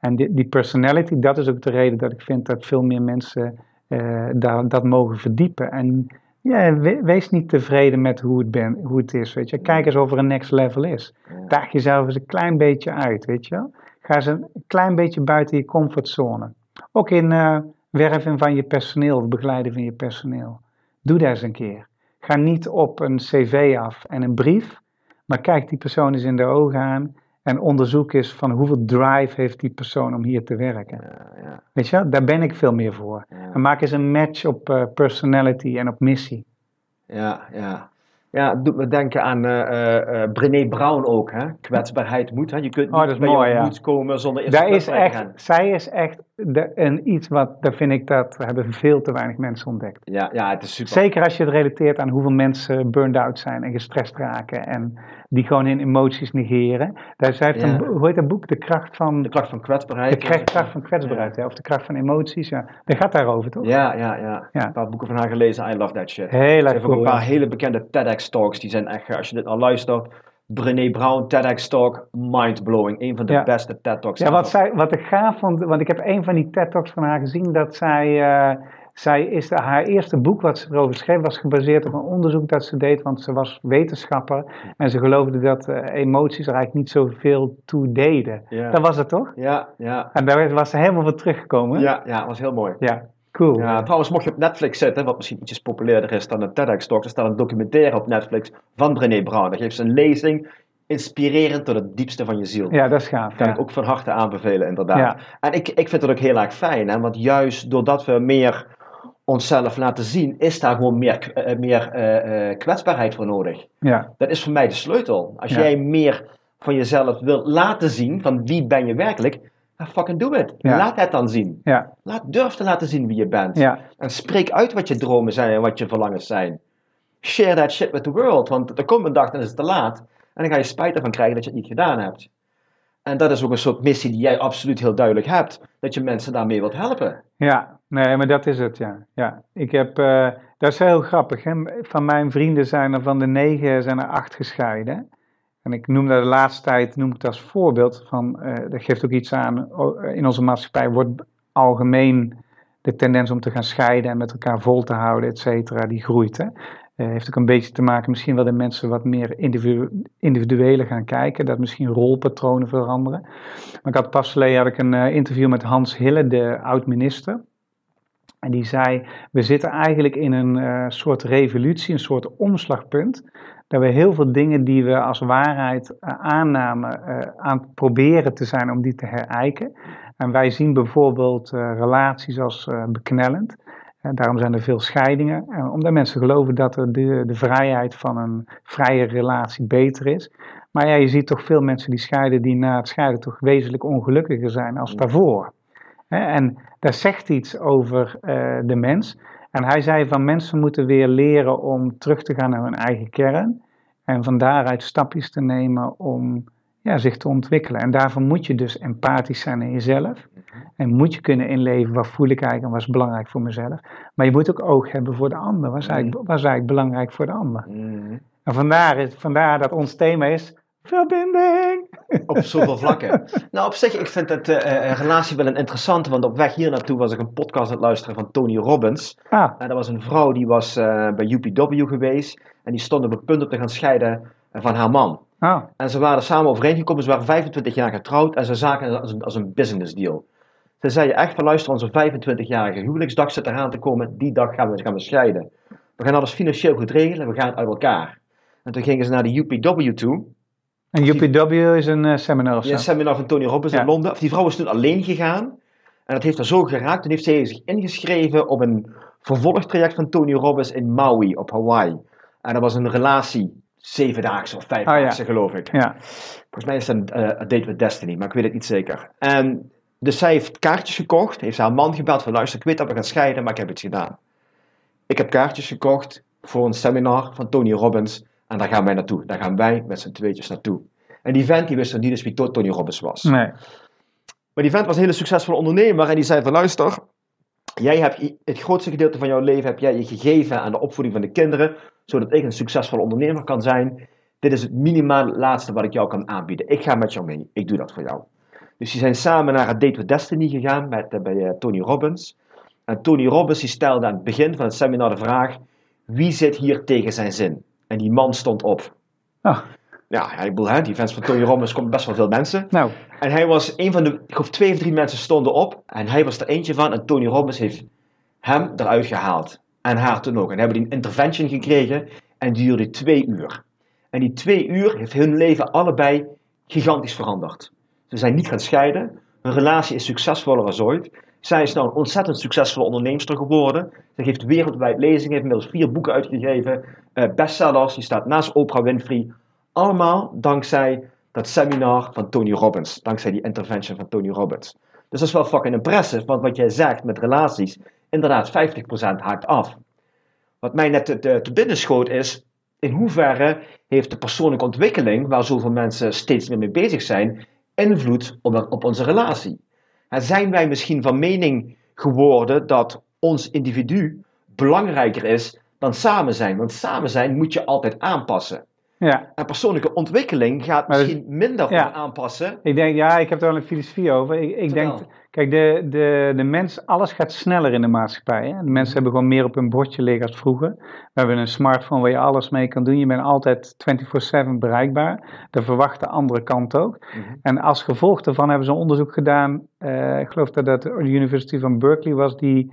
En die, die personality, dat is ook de reden dat ik vind dat veel meer mensen eh, daar, dat mogen verdiepen. En ja, we- wees niet tevreden met hoe het, ben, hoe het is, weet je. Kijk eens of er een next level is. Daag jezelf eens een klein beetje uit, weet je. Ga eens een klein beetje buiten je comfortzone. Ook in eh werven van je personeel, het begeleiden van je personeel. Doe dat eens een keer. Ga niet op een cv af en een brief, Maar kijk die persoon eens in de ogen aan en onderzoek eens van hoeveel drive heeft die persoon om hier te werken.
Ja, ja,
Weet je daar ben ik veel meer voor.
ja.
En maak eens een match op eh, personality en op missie.
Ja, ja. Ja, het doet me denken aan eh, Brené Brown ook, hè? Kwetsbaarheid moet, hè? Je kunt niet
Oh, dat is
bij
mooi,
je
ja.
moed komen zonder eerst
Daar is echt, zij is echt de, een iets wat, daar vind ik dat hebben veel te weinig mensen ontdekt.
Ja, ja, het is super.
Zeker als je het relateert aan hoeveel mensen burned out zijn en gestrest raken en die gewoon hun emoties negeren. Daar zij heeft
Ja.
een, hoe heet dat boek? De kracht van,
De kracht van kwetsbaarheid.
de kracht, kracht van kwetsbaarheid, hè? of de kracht van emoties. Ja. Dat gaat daarover, toch?
Ja, ja, ja.
Ja.
Een paar boeken van haar gelezen. I love that shit.
Heel
Ze
erg
heeft ook een paar
ja.
hele bekende TEDx-talks. Die zijn echt, als je dit al luistert. Brené Brown, TEDx-talk, mind-blowing. Een van de
Ja.
beste TED-talks.
Ja, wat, zij, wat ik gaaf vond, want ik heb een van die TED-talks van haar gezien, dat zij, eh, zij is de, haar eerste boek wat ze erover schreef, was gebaseerd op een onderzoek dat ze deed, want ze was wetenschapper en ze geloofde dat eh, emoties er eigenlijk niet zoveel toe deden.
Ja.
Dat was het toch?
Ja, ja.
En daar was ze helemaal voor teruggekomen.
Ja, ja, dat was heel mooi.
Ja, cool.
Ja, trouwens, mocht je op Netflix zitten, wat misschien ietsjes populairder is dan een TEDx-talk, er staat een documentaire op Netflix van Brené Brown. Daar geeft ze een lezing, inspirerend tot het diepste van je ziel.
Ja, dat is gaaf.
Kan
ja.
ik ook van harte aanbevelen, inderdaad.
Ja.
En ik, ik vind het ook heel erg fijn, hè, want juist doordat we meer onszelf laten zien, is daar gewoon meer, eh, meer eh, eh, kwetsbaarheid voor nodig.
Ja,
Dat is voor mij de sleutel. Als
Ja.
jij meer van jezelf wil laten zien, van wie ben je werkelijk, fucking do it.
Ja.
Laat het dan zien.
ja,
Laat, durf te laten zien wie je bent.
ja,
En spreek uit wat je dromen zijn en wat je verlangens zijn. Share that shit with the world, want er komt een dag en is het te laat. En dan ga je spijt ervan krijgen dat je het niet gedaan hebt. En dat is ook een soort missie die jij absoluut heel duidelijk hebt. Dat je mensen daarmee wilt helpen.
ja. Nee, maar dat is het, ja. ja. Ik heb, eh, dat is heel grappig. Hè? Van mijn vrienden zijn er van de negen zijn er acht gescheiden. En ik noem dat de laatste tijd, noem ik het als voorbeeld van, eh, dat geeft ook iets aan, oh, in onze maatschappij wordt algemeen de tendens om te gaan scheiden en met elkaar vol te houden, et cetera, die groeit. Hè? Eh, heeft ook een beetje te maken, misschien wel dat mensen wat meer individu individuele gaan kijken, dat misschien rolpatronen veranderen. Maar ik had pas geleden ik een eh, interview met Hans Hille, de oud-minister. En die zei, we zitten eigenlijk in een eh, soort revolutie, een soort omslagpunt. Dat we heel veel dingen die we als waarheid eh, aannamen, eh, aan het proberen te zijn om die te herijken. En wij zien bijvoorbeeld eh, relaties als beknellend. En daarom zijn er veel scheidingen. En omdat mensen geloven dat de, de vrijheid van een vrije relatie beter is. Maar ja, je ziet toch veel mensen die scheiden, die na het scheiden toch wezenlijk ongelukkiger zijn als daarvoor. En dat zegt iets over de mens. En hij zei van mensen moeten weer leren om terug te gaan naar hun eigen kern. En van daaruit stapjes te nemen om ja, zich te ontwikkelen. En daarvoor moet je dus empathisch zijn in jezelf. En moet je kunnen inleven wat voel ik eigenlijk en wat is belangrijk voor mezelf. Maar je moet ook oog hebben voor de ander. Wat is eigenlijk, wat is eigenlijk belangrijk voor de ander? En vandaar, is- vandaar dat ons thema is verbinding.
Op zoveel vlakken. nou, op zich, ik vind het eh, eh, relatie wel een interessante, want op weg hier naartoe was ik een podcast aan het luisteren van Tony Robbins.
Ah,
En dat was een vrouw die was eh, bij UPW geweest en die stond op het punt om te gaan scheiden van haar man.
ah,
En ze waren samen overeengekomen, ze waren 25 jaar getrouwd en ze zagen het als een, als een business deal. Ze zeiden echt van luister, onze 25-jarige huwelijksdag zit eraan te komen, die dag gaan we, gaan we scheiden. We gaan alles financieel goed regelen, we gaan uit elkaar. En toen gingen ze naar de UPW toe,
en UPW is een eh, seminar of
Ja,
zo.
een seminar van Tony Robbins
Ja.
in Londen. Of die vrouw is toen alleen gegaan. En dat heeft haar zo geraakt. Toen heeft zij zich ingeschreven op een vervolgtraject van Tony Robbins in Maui op Hawaii. En dat was een relatie, zevendaagse of vijfdaagse geloof ik.
Ja,
Volgens mij is dat een eh, A Date with Destiny, maar ik weet het niet zeker. En dus zij heeft kaartjes gekocht, heeft haar man gebeld van luister, ik weet dat we gaan scheiden, maar ik heb het gedaan. Ik heb kaartjes gekocht voor een seminar van Tony Robbins en daar gaan wij naartoe. Daar gaan wij met z'n tweetjes naartoe. En die vent die wist nog niet eens wie To- Tony Robbins was.
nee.
Maar die vent was een hele succesvolle ondernemer en die zei van luister, jij hebt het grootste gedeelte van jouw leven heb jij je gegeven aan de opvoeding van de kinderen, zodat ik een succesvolle ondernemer kan zijn. Dit is het minimaal laatste wat ik jou kan aanbieden. Ik ga met jou mee. Ik doe dat voor jou. Dus die zijn samen naar het Date with Destiny gegaan met, eh, bij eh, Tony Robbins. En Tony Robbins die stelde aan het begin van het seminar de vraag, wie zit hier tegen zijn zin? En die man stond op.
Oh,
Ja, ik bedoel, hè, die fans van Tony Robbins komen best wel veel mensen.
nou,
En hij was een van de, ik geloof twee of drie mensen stonden op. En hij was er eentje van. En Tony Robbins heeft hem eruit gehaald. En haar toen ook. En hebben die een intervention gekregen. En die duurde twee uur. En die twee uur heeft hun leven allebei gigantisch veranderd. Ze zijn niet gaan scheiden. Hun relatie is succesvoller dan ooit. Zij is nou een ontzettend succesvolle onderneemster geworden. Ze geeft wereldwijd lezingen, heeft inmiddels vier boeken uitgegeven, uh, bestsellers, die staat naast Oprah Winfrey. Allemaal dankzij dat seminar van Tony Robbins, dankzij die intervention van Tony Robbins. Dus dat is wel fucking impressive, want wat jij zegt met relaties, inderdaad 50% haakt af. Wat mij net te, te, binnen schoot is, in hoeverre heeft de persoonlijke ontwikkeling, waar zoveel mensen steeds meer mee bezig zijn, invloed op, op onze relatie? En zijn wij misschien van mening geworden dat ons individu belangrijker is dan samen zijn? Want samen zijn moet je altijd aanpassen. Ja. En persoonlijke ontwikkeling gaat misschien minder ja. aanpassen.
Ik denk, ja, ik heb er wel een filosofie over. Ik, ik denk, kijk, de, de, de mens, alles gaat sneller in de maatschappij. Hè? De mensen hebben gewoon meer op hun bordje liggen als vroeger. We hebben een smartphone waar je alles mee kan doen. Je bent altijd 24-7 bereikbaar. Dat verwacht de andere kant ook. Mhm. En als gevolg daarvan hebben ze een onderzoek gedaan. Uh, ik geloof dat dat de University van Berkeley was, die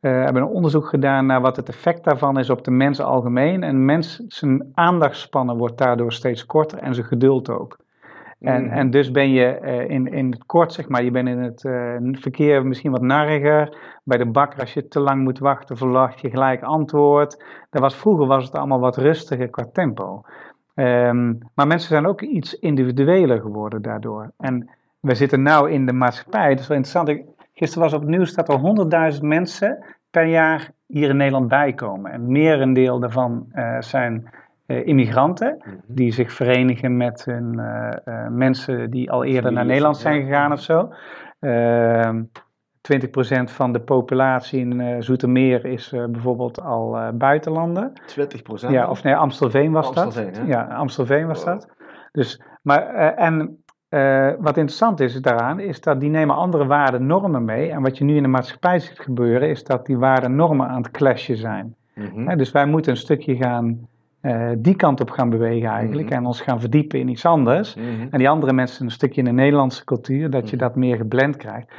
uh, hebben een onderzoek gedaan naar wat het effect daarvan is op de mens algemeen. En mens, zijn aandachtspannen wordt daardoor steeds korter en zijn geduld ook. En, mm. en dus ben je uh, in, in het kort, zeg maar, je bent in het uh, verkeer misschien wat narriger. Bij de bakker, als je te lang moet wachten, verwacht je gelijk antwoord. Dat was, vroeger was het allemaal wat rustiger qua tempo. Um, maar mensen zijn ook iets individueler geworden daardoor. En we zitten nu in de maatschappij, dat is wel interessant. Gisteren was op het nieuws dat er 100.000 mensen per jaar hier in Nederland bijkomen. En merendeel daarvan uh, zijn uh, immigranten mhm. die zich verenigen met hun uh, mensen die al eerder naar Nederland zijn gegaan of zo. 20% ehm, van de populatie in Zoetermeer is bijvoorbeeld al buitenlander.
20%?
Ja, of nee, Amstelveen was Amstelveen, dat. Hè? Ja, Amstelveen was dat. Dus, maar, en uh, wat interessant is daaraan, is dat die nemen andere waarden, normen mee. En wat je nu in de maatschappij ziet gebeuren, is dat die waarden, normen aan het clashen zijn. Mm dus wij moeten een stukje gaan, uh, die kant op gaan bewegen eigenlijk. Mhm. En ons gaan verdiepen in iets anders. Mhm. En die andere mensen een stukje in de Nederlandse cultuur, dat je mhm. dat meer geblend krijgt.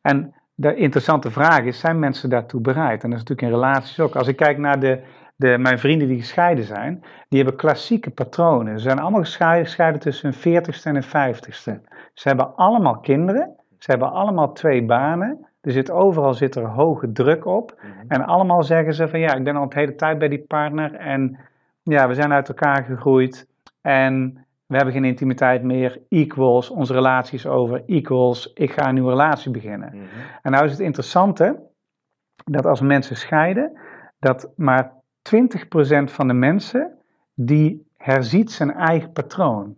En de interessante vraag is, zijn mensen daartoe bereid? En dat is natuurlijk in relaties ook. Als ik kijk naar de de, mijn vrienden die gescheiden zijn, die hebben klassieke patronen. Ze zijn allemaal gescheiden, tussen hun 40ste en hun 50ste. Ze hebben allemaal kinderen, ze hebben allemaal twee banen. Er zit, overal zit er hoge druk op. En allemaal zeggen ze van ja, ik ben al een hele tijd bij die partner. En ja, we zijn uit elkaar gegroeid. En we hebben geen intimiteit meer. Equals, onze relatie is over. Equals, ik ga een nieuwe relatie beginnen. Mhm. En nou is het interessante dat als mensen scheiden, dat maar 20% van de mensen die herziet zijn eigen patroon.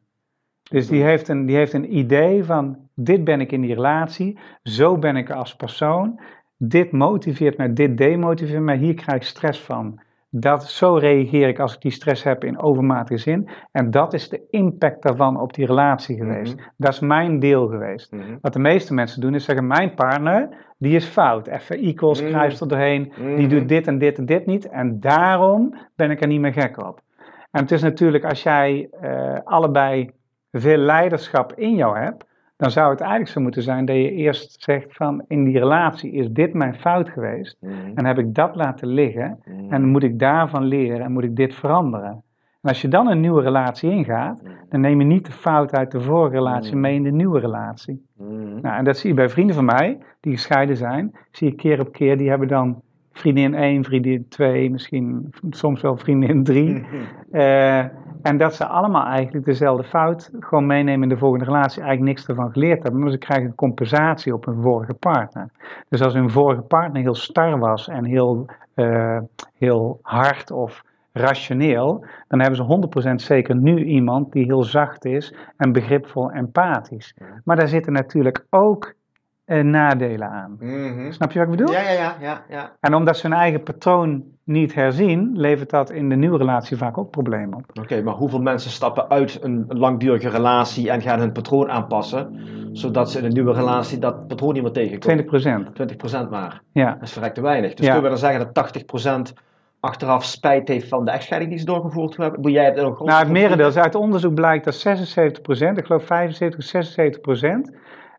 Dus die heeft, een, die heeft een idee van, dit ben ik in die relatie, zo ben ik als persoon, dit motiveert mij, dit demotiveert mij, hier krijg ik stress van. Dat, zo reageer ik als ik die stress heb in overmatige zin. En dat is de impact daarvan op die relatie geweest. Mhm. Dat is mijn deel geweest. Mhm. Wat de meeste mensen doen is zeggen, mijn partner, die is fout. Even equals, mm. er doorheen. Die doet mhm. dit en dit en dit niet. En daarom ben ik er niet meer gek op. En het is natuurlijk, als jij uh, allebei veel leiderschap in jou hebt, dan zou het eigenlijk zo moeten zijn dat je eerst zegt van in die relatie is dit mijn fout geweest mhm. en heb ik dat laten liggen mm. en moet ik daarvan leren en moet ik dit veranderen. En als je dan een nieuwe relatie ingaat, mhm. dan neem je niet de fout uit de vorige relatie mhm. mee in de nieuwe relatie. Nou, en dat zie je bij vrienden van mij die gescheiden zijn, zie je keer op keer, die hebben dan vriendin 1, vriendin 2, misschien soms wel vriendin 3. uh, En dat ze allemaal eigenlijk dezelfde fout gewoon meenemen in de volgende relatie, eigenlijk niks ervan geleerd hebben, maar ze krijgen compensatie op hun vorige partner. Dus als hun vorige partner heel star was en heel, uh, heel hard of rationeel, dan hebben ze 100% zeker nu iemand die heel zacht is en begripvol empathisch. Maar daar zitten natuurlijk ook uh, nadelen aan. Mhm. Snap je wat ik bedoel?
Ja, ja, ja, ja, ja.
En omdat ze hun eigen patroon niet herzien, levert dat in de nieuwe relatie vaak ook problemen op.
Oké, maar hoeveel mensen stappen uit een langdurige relatie en gaan hun patroon aanpassen, zodat ze in een nieuwe relatie dat patroon niet meer tegenkomen?
20%.
20% maar. Ja. Dat is verrekt te weinig. Dus ja. kunnen we dan zeggen dat 80% achteraf spijt heeft van de echtscheiding die ze doorgevoerd hebben? Moet jij het nog
Nou, het merendeel. Uit onderzoek blijkt dat 76%, ik geloof 75, 76%,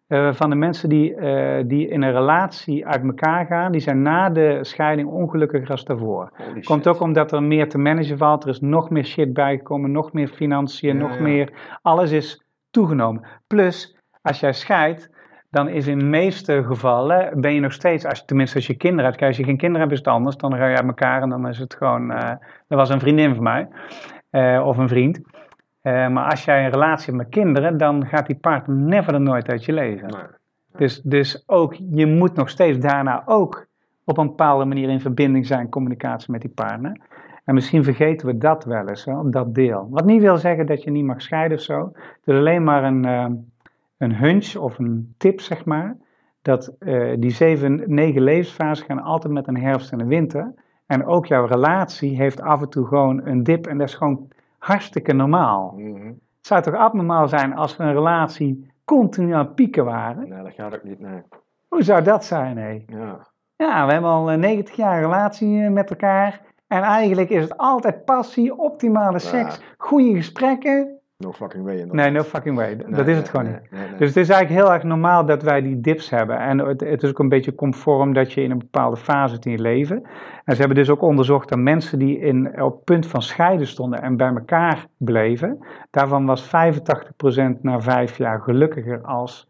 eh, van de mensen die, eh, die in een relatie uit elkaar gaan, die zijn na de scheiding ongelukkiger als daarvoor.
Holy
Komt
shit.
ook omdat er meer te managen valt, er is nog meer shit bijgekomen, nog meer financiën,
Ja,
nog
ja.
meer, alles is toegenomen. Plus, als jij scheidt, dan is in de meeste gevallen, ben je nog steeds, als, je- tenminste als je kinderen hebt, kijk, als je geen kinderen hebt is het anders, dan ga je uit elkaar en dan is het gewoon, eh, dat was een vriendin van mij, eh, of een vriend. Eh, maar als jij een relatie hebt met kinderen, dan gaat die partner never er nooit uit je leven.
Nee.
Dus, dus ook, je moet nog steeds daarna ook op een bepaalde manier in verbinding zijn, communicatie met die partner. En misschien vergeten we dat wel eens, hè, dat deel. Wat niet wil zeggen dat je niet mag scheiden of zo. Het is alleen maar een, eh, een hunch of een tip, zeg maar. Dat eh, die zeven, negen levensfasen gaan altijd met een herfst en een winter. En ook jouw relatie heeft af en toe gewoon een dip. En dat is gewoon hartstikke normaal.
Mhm.
Het zou toch abnormaal zijn als we een relatie continu aan het pieken waren?
Nee, dat gaat ook niet, nee.
Hoe zou dat zijn, hé?
Ja.
Ja, we hebben al eh, 90 jaar relatie eh, met elkaar. En eigenlijk is het altijd passie, optimale seks, goede gesprekken.
No fucking way.
Nee, no fucking way.
Nee,
dat is het gewoon
nee,
niet. Dus het is eigenlijk heel erg normaal dat wij die dips hebben. En het, het is ook een beetje conform dat je in een bepaalde fase zit in je leven. En ze hebben dus ook onderzocht dat mensen die in, op punt van scheiden stonden en bij elkaar bleven, daarvan was 85% na vijf jaar gelukkiger als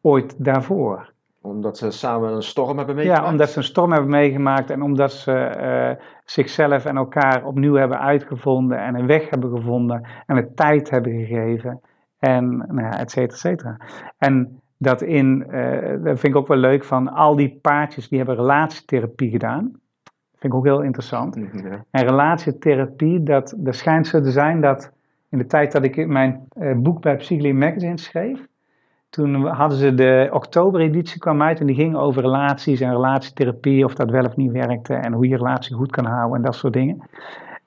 ooit daarvoor.
Omdat ze samen een storm hebben meegemaakt?
Ja, omdat ze een storm hebben meegemaakt en omdat ze eh, zichzelf en elkaar opnieuw hebben uitgevonden en een weg hebben gevonden en het tijd hebben gegeven en nou ja, et cetera, et cetera. En dat in, eh, dat vind ik ook wel leuk van al die paardjes die hebben relatietherapie gedaan. Vind ik ook heel interessant.
Mhm, ja.
En relatietherapie, dat, dat schijnt zo te zijn dat in de tijd dat ik mijn eh, boek bij Psychology Magazine schreef, toen hadden ze de oktobereditie kwam uit en die ging over relaties en relatietherapie, of dat wel of niet werkte en hoe je relatie goed kan houden en dat soort dingen.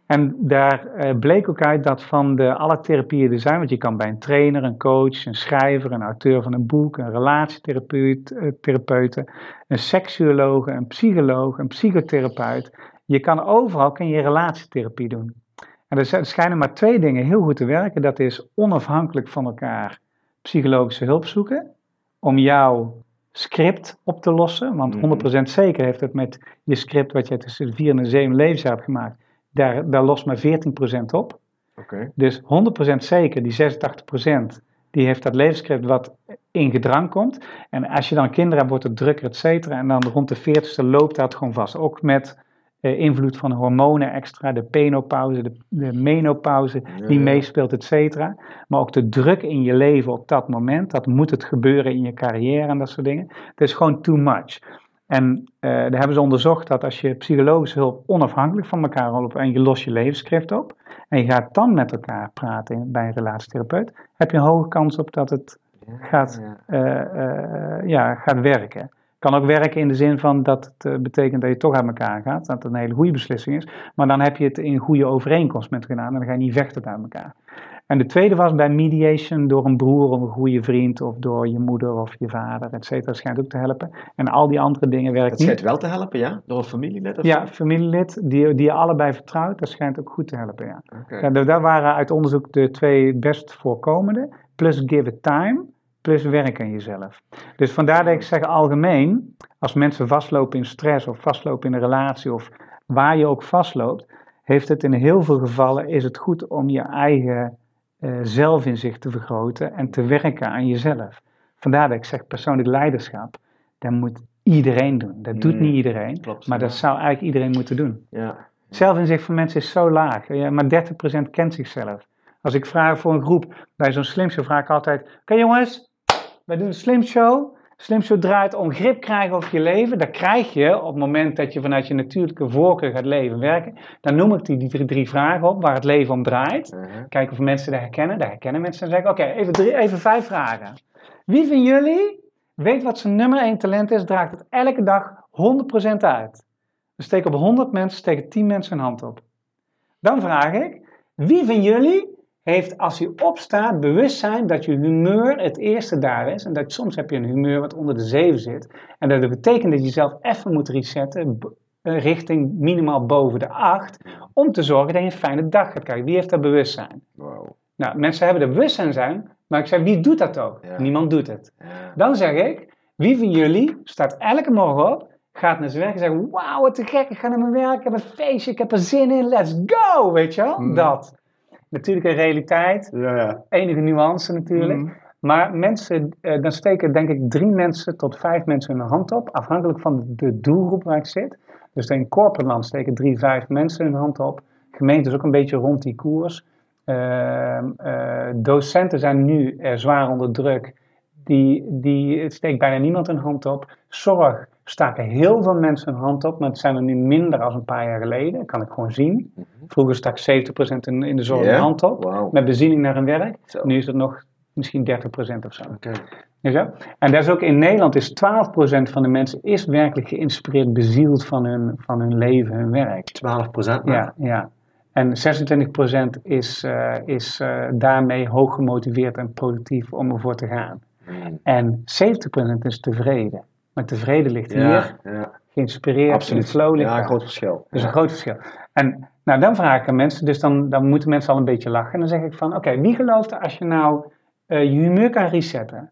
En daar eh, bleek ook uit dat van de alle therapieën er zijn, want je kan bij een trainer, een coach, een schrijver, een auteur van een boek, een relatietherapeut, eh, een seksuoloog, een psycholoog, een psychotherapeut. Je kan overal kan je relatietherapie doen. En er schijnen maar twee dingen heel goed te werken. Dat is onafhankelijk van elkaar psychologische hulp zoeken om jouw script op te lossen. Want
Mhm.
100% zeker heeft het met je script wat je tussen de vier en de zeven levensjaar hebt gemaakt. Daar, daar lost maar 14% op.
Oké.
Dus 100% zeker, die 86%, die heeft dat levensscript wat in gedrang komt. En als je dan kinderen hebt, wordt het drukker, et cetera. En dan rond de 40ste loopt dat gewoon vast. Ook met eh, invloed van hormonen extra, de penopauze, de, de menopauze die
Ja.
meespeelt, et cetera. Maar ook de druk in je leven op dat moment, dat moet het gebeuren in je carrière en dat soort dingen. Het is gewoon too much. En eh, daar hebben ze onderzocht dat als je psychologische hulp onafhankelijk van elkaar op en je lost je levensschrift op en je gaat dan met elkaar praten in- bij een relatietherapeut, heb je een hoge kans op dat het gaat,
Ja.
eh, ja, gaat werken. Kan ook werken in de zin van dat het eh, betekent dat je toch uit elkaar gaat, dat het een hele goede beslissing is, maar dan heb je het in goede overeenkomst met gedaan en dan ga je niet vechten uit elkaar. En de tweede was bij mediation door een broer of een goede vriend of door je moeder of je vader, et cetera, schijnt ook te helpen. En al die andere dingen werken
Het
niet.
schijnt wel te helpen, ja? Door een familielid of
Ja, familielid die, die je allebei vertrouwt, dat schijnt ook goed te helpen, ja. Dat, dat waren uit onderzoek de twee best voorkomende, plus give it time, plus werk aan jezelf. Dus vandaar dat ik zeg algemeen, als mensen vastlopen in stress of vastlopen in een relatie of waar je ook vastloopt, heeft het in heel veel gevallen, is het goed om je eigen eh, zelfinzicht te vergroten en te werken aan jezelf. Vandaar dat ik zeg persoonlijk leiderschap, dat moet iedereen doen. Dat doet
Mm,
niet iedereen,
klopt,
maar
ja.
dat zou eigenlijk iedereen moeten doen.
Ja.
Zelfinzicht van mensen is zo laag, ja, maar 30% kent zichzelf. Als ik vraag voor een groep bij zo'n slim show, vraag ik altijd: Oké jongens, wij doen een slim show. Slim show draait om grip krijgen over je leven. Dat krijg je op het moment dat je vanuit je natuurlijke voorkeur gaat leven werken. Dan noem ik die, die drie, drie vragen op waar het leven om draait.
Uh-huh.
Kijken of mensen dat herkennen. Dat herkennen mensen. Dan zeg ik: Oké, even, drie- even vijf vragen. Wie van jullie weet wat zijn nummer één talent is? Draagt het elke dag 100% uit. Dan steek op 100 mensen, steken 10 mensen een hand op. Dan vraag ik, wie van jullie heeft als u opstaat bewustzijn dat je humeur het eerste daar is en dat soms heb je een humeur wat onder de 7 zit en dat betekent dat je jezelf even moet resetten eh, richting minimaal boven de 8 om te zorgen dat je een fijne dag gaat krijgen. Wie heeft dat bewustzijn?
Wow.
Nou, mensen hebben er bewustzijn zijn, maar ik zeg, wie doet dat ook?
Ja.
Niemand doet het.
Ja.
Dan zeg ik, wie van jullie staat elke morgen op, gaat naar zijn werk en zegt, wauw, wat te gek, ik ga naar mijn werk, ik heb een feestje, ik heb er zin in, let's go, weet je wel?
Mm.
Dat. Natuurlijk een realiteit,
Ja, ja.
enige nuance natuurlijk.
Mm.
Maar mensen, eh, dan steken denk ik drie mensen tot vijf mensen hun hand op, afhankelijk van de doelgroep waar ik zit. Dus in corporate land steken drie, vijf mensen hun hand op. Gemeentes ook een beetje rond die koers. Ehm, eh, docenten zijn nu zwaar onder druk. Die, die steekt bijna niemand een hand op. Zorg staken heel veel mensen hun hand op, maar het zijn er nu minder dan een paar jaar geleden. Dat kan ik gewoon zien. Vroeger stak 70% in, in de zorg
Ja?
een hand op, met beziening naar hun werk.
Zo.
Nu is het nog misschien 30% of zo. Je? En dat is ook in Nederland is 12% van de mensen is werkelijk geïnspireerd, bezield van hun, van hun leven, hun werk.
12 procent.
Ja, ja. En 26% is, eh, is eh, daarmee hoog gemotiveerd en productief om ervoor te gaan.
Mm.
En 70% is tevreden. Maar tevreden ligt hier,
Ja,
geïnspireerd,
absoluut.
flow ligt
Ja,
daar.
groot verschil. Ja.
een groot verschil. En nou, dan vraag ik aan mensen, dus dan, dan moeten mensen al een beetje lachen. En dan zeg ik van, oké, wie gelooft er als je nou eh, je humeur kan resetten?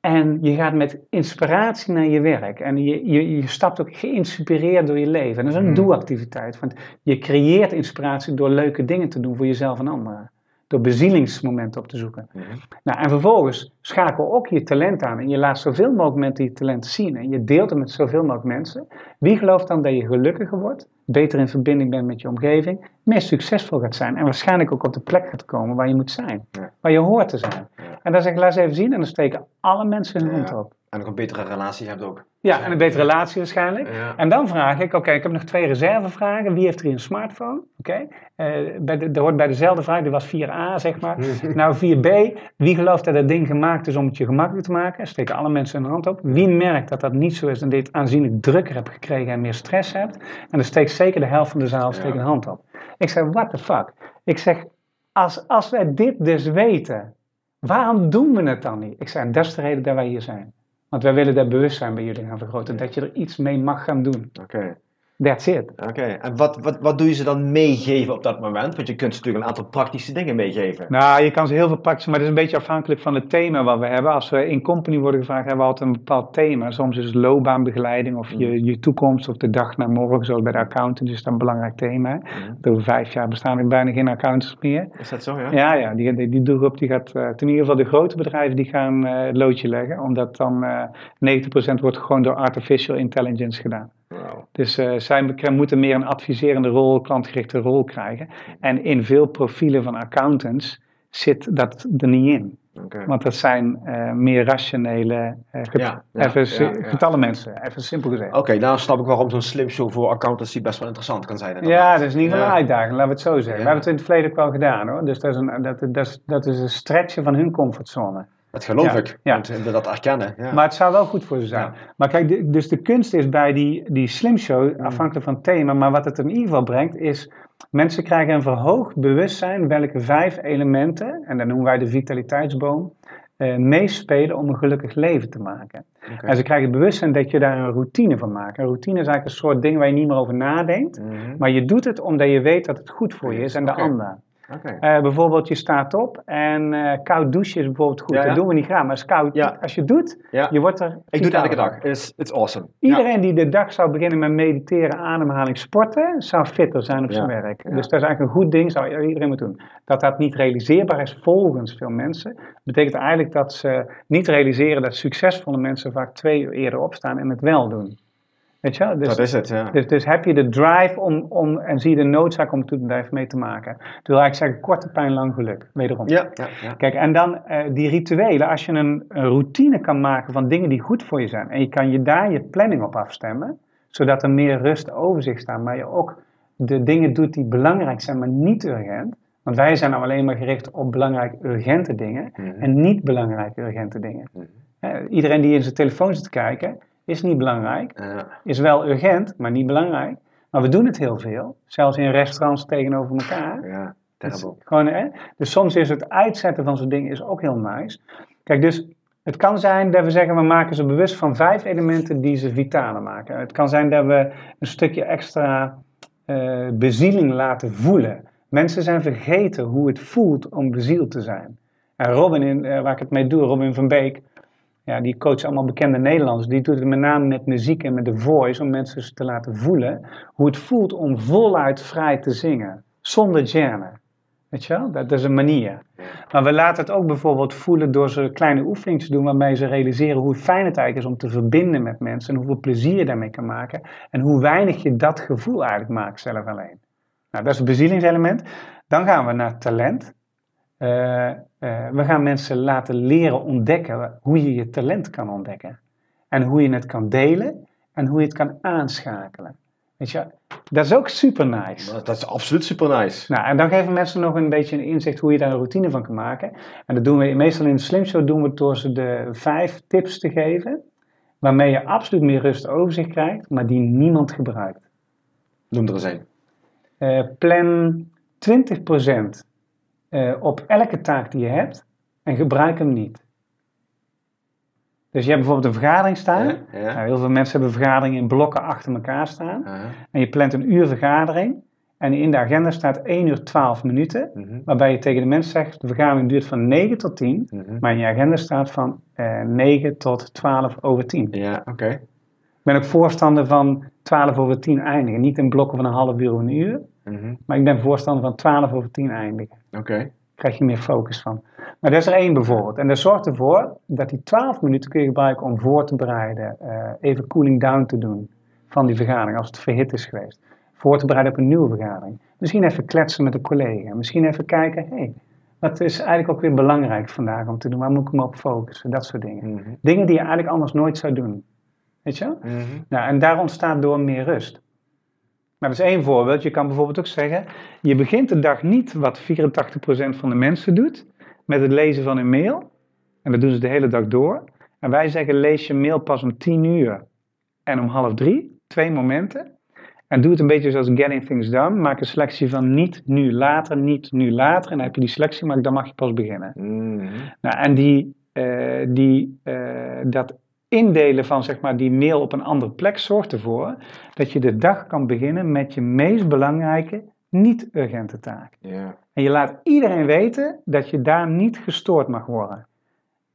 En je gaat met inspiratie naar je werk. En je, je, je stapt ook geïnspireerd door je leven. En dat is een
Hmm.
doelactiviteit. Want je creëert inspiratie door leuke dingen te doen voor jezelf en anderen. Door bezielingsmomenten op te zoeken.
Mhm.
Nou, en vervolgens schakel ook je talent aan. En je laat zoveel mogelijk mensen je talent zien. En je deelt het met zoveel mogelijk mensen. Wie gelooft dan dat je gelukkiger wordt? Beter in verbinding bent met je omgeving. Meer succesvol gaat zijn. En waarschijnlijk ook op de plek gaat komen waar je moet zijn.
Ja.
Waar je hoort te zijn.
Ja.
En dan zeg ik, laat eens even zien. En dan steken alle mensen hun hand op.
En nog een betere relatie hebt ook.
Ja, en een betere relatie waarschijnlijk.
Ja.
En dan vraag ik, oké, ik heb nog twee reservevragen. Wie heeft er hier een smartphone? Oké, bij de, dat hoort bij dezelfde vraag, die was 4a, zeg maar. *laughs* nou, 4b, wie gelooft dat dat ding gemaakt is om het je gemakkelijk te maken? Steken alle mensen hun hand op. Wie merkt dat dat niet zo is en dit aanzienlijk drukker hebt gekregen en meer stress hebt? En dan steekt zeker de helft van de zaal steekt
Ja.
een hand op. Ik zeg, what the fuck? Ik zeg, als, als wij dit dus weten, waarom doen we het dan niet? Ik zeg, dat is de reden dat wij hier zijn. Want wij willen dat bewustzijn bij jullie gaan vergroten. Dat je er iets mee mag gaan doen.
Oké.
That's it.
Oké. En wat, wat, wat doe je ze dan meegeven op dat moment? Want je kunt ze natuurlijk een aantal praktische dingen meegeven.
Nou, je kan ze heel veel praktisch, maar dat is een beetje afhankelijk van het thema wat we hebben. Als we in company worden gevraagd, hebben we altijd een bepaald thema. Soms is het loopbaanbegeleiding of je, je toekomst of de dag naar morgen, zoals bij de accountants is dat een belangrijk thema. hè. Over vijf jaar bestaan er bijna geen accountants meer.
Is dat zo, ja?
Ja, ja, die, die, die doelgroep die gaat, eh, in ieder geval de grote bedrijven, die gaan eh, het loodje leggen. Omdat dan eh 90% wordt gewoon door artificial intelligence gedaan. Dus eh, zij moeten meer een adviserende rol, klantgerichte rol krijgen. En in veel profielen van accountants zit dat er niet in. Want dat zijn eh, meer rationele, eh, get-
Ja, ja,
even
ja,
getallen mensen, even simpel gezegd.
Oké, nou snap ik waarom zo'n slim show voor accountancy best wel interessant kan zijn.
Ja, dat is niet van een uitdaging, laten we het zo zeggen. We hebben het in het verleden ook wel gedaan hoor. Dus dat is een, dat, dat is een stretchen van hun comfortzone.
Dat geloof
Ja,
ik.
ja.
Want we dat erkennen. Ja.
Maar het zou wel goed voor ze zijn. Maar kijk, de- dus de kunst is bij die, die slim show, afhankelijk van het thema, maar wat het in ieder geval brengt, is mensen krijgen een verhoogd bewustzijn welke vijf elementen, en dat noemen wij de vitaliteitsboom, eh, meespelen om een gelukkig leven te maken. En ze krijgen het bewustzijn dat je daar een routine van maakt. Een routine is eigenlijk een soort ding waar je niet meer over nadenkt,
Mhm.
maar je doet het omdat je weet dat het goed voor je is en de ander. Eh, bijvoorbeeld, je staat op en eh, koud douchen is bijvoorbeeld goed.
Ja, ja.
Dat doen we niet graag, maar als, koud,
Ja.
als je het doet, je wordt er
Ik doe het elke dag. It's, it's awesome.
Iedereen die de dag zou beginnen met mediteren, ademhaling, sporten, zou fitter zijn op zijn werk. Dus dat is eigenlijk een goed ding, zou iedereen moeten doen. Dat dat niet realiseerbaar is volgens veel mensen, betekent eigenlijk dat ze niet realiseren dat succesvolle mensen vaak twee uur eerder opstaan en het wel doen. Weet je wel? Dus,
dat is het, ja.
dus, dus heb je de drive om, om, en zie je de noodzaak om te heeft mee te maken. Wil eigenlijk zeggen, korte pijn, lang geluk. Wederom.
Ja, ja, ja.
Kijk, en dan eh, die rituelen, als je een, een routine kan maken van dingen die goed voor je zijn en je kan je daar je planning op afstemmen, zodat er meer rust overzicht staat, maar je ook de dingen doet die belangrijk zijn, maar niet urgent. Want wij zijn nou alleen maar gericht op belangrijk urgente dingen
Mhm.
en niet belangrijk urgente dingen. Hè, iedereen die in zijn telefoon zit te kijken, is niet belangrijk,
Ja.
is wel urgent, maar niet belangrijk. Maar we doen het heel veel, zelfs in restaurants tegenover elkaar.
ja. Terrible.
Gewoon, hè? Dus soms is het uitzetten van zo'n ding is ook heel nice. Kijk, dus het kan zijn dat we zeggen, we maken ze bewust van vijf elementen die ze vitaler maken. Het kan zijn dat we een stukje extra eh, bezieling laten voelen. Mensen zijn vergeten hoe het voelt om bezield te zijn. En Robin, in, eh, waar ik het mee doe, Robin van Beek, ja, die coacht allemaal bekende Nederlanders. Die doet het met name met muziek en met de voice, om mensen te laten voelen hoe het voelt om voluit vrij te zingen, zonder genre. Weet je wel? Dat is een manier. Maar we laten het ook bijvoorbeeld voelen door ze kleine oefeningen te doen waarmee ze realiseren hoe fijn het eigenlijk is om te verbinden met mensen en hoeveel plezier je daarmee kan maken en hoe weinig je dat gevoel eigenlijk maakt zelf alleen. Nou, dat is het bezieling Dan gaan we naar talent. Uh, uh, we gaan mensen laten leren ontdekken hoe je je talent kan ontdekken. En hoe je het kan delen en hoe je het kan aanschakelen. Weet je, dat is ook super nice.
Dat is absoluut super nice.
Nou, en dan geven mensen nog een beetje een inzicht hoe je daar een routine van kan maken. En dat doen we meestal in de Slim Show doen we door ze de vijf tips te geven. Waarmee je absoluut meer rust overzicht krijgt, maar die niemand gebruikt.
Noem er eens een.
Uh, plan 20% uh, op elke taak die je hebt en gebruik hem niet. Dus je hebt bijvoorbeeld een vergadering staan. Ja, Nou, heel veel mensen hebben vergaderingen in blokken achter elkaar staan. En je plant een uur vergadering. En in de agenda staat 1 uur 12 minuten. Mhm. Waarbij je tegen de mensen zegt, de vergadering duurt van 9 tot 10. Mhm. Maar in je agenda staat van uh, eh, 9 tot 12 over 10.
Ja, oké.
Ik ben ook voorstander van 12 over 10 eindigen. Niet in blokken van een half uur of een uur. Mhm. Maar ik ben voorstander van 12 over 10 eindigen.
Oké.
krijg je meer focus van. Maar dat is er één bijvoorbeeld. En dat zorgt ervoor dat die 12 minuten kun je gebruiken om voor te bereiden. Uh, even cooling down te doen van die vergadering als het verhit is geweest. Voor te bereiden op een nieuwe vergadering. Misschien even kletsen met een collega. Misschien even kijken, hé, hey, wat is eigenlijk ook weer belangrijk vandaag om te doen? Waar moet ik me op focussen? Dat soort dingen. Mhm. Dingen die je eigenlijk anders nooit zou doen. Weet je? Mm nou, en daar ontstaat door meer rust. Maar dat is één voorbeeld. Je kan bijvoorbeeld ook zeggen, je begint de dag niet wat 84% van de mensen doet, met het lezen van een mail. En dat doen ze de hele dag door. En wij zeggen, lees je mail pas om 10 uur en om half drie. Twee momenten. En doe het een beetje zoals Getting Things Done. Maak een selectie van niet nu later, niet nu later. En dan heb je die selectie, maar dan mag je pas beginnen. Mm nou, en die, uh, die, uh, dat indelen van zeg maar, die mail op een andere plek zorgt ervoor dat je de dag kan beginnen met je meest belangrijke niet-urgente taak. En je laat iedereen weten dat je daar niet gestoord mag worden.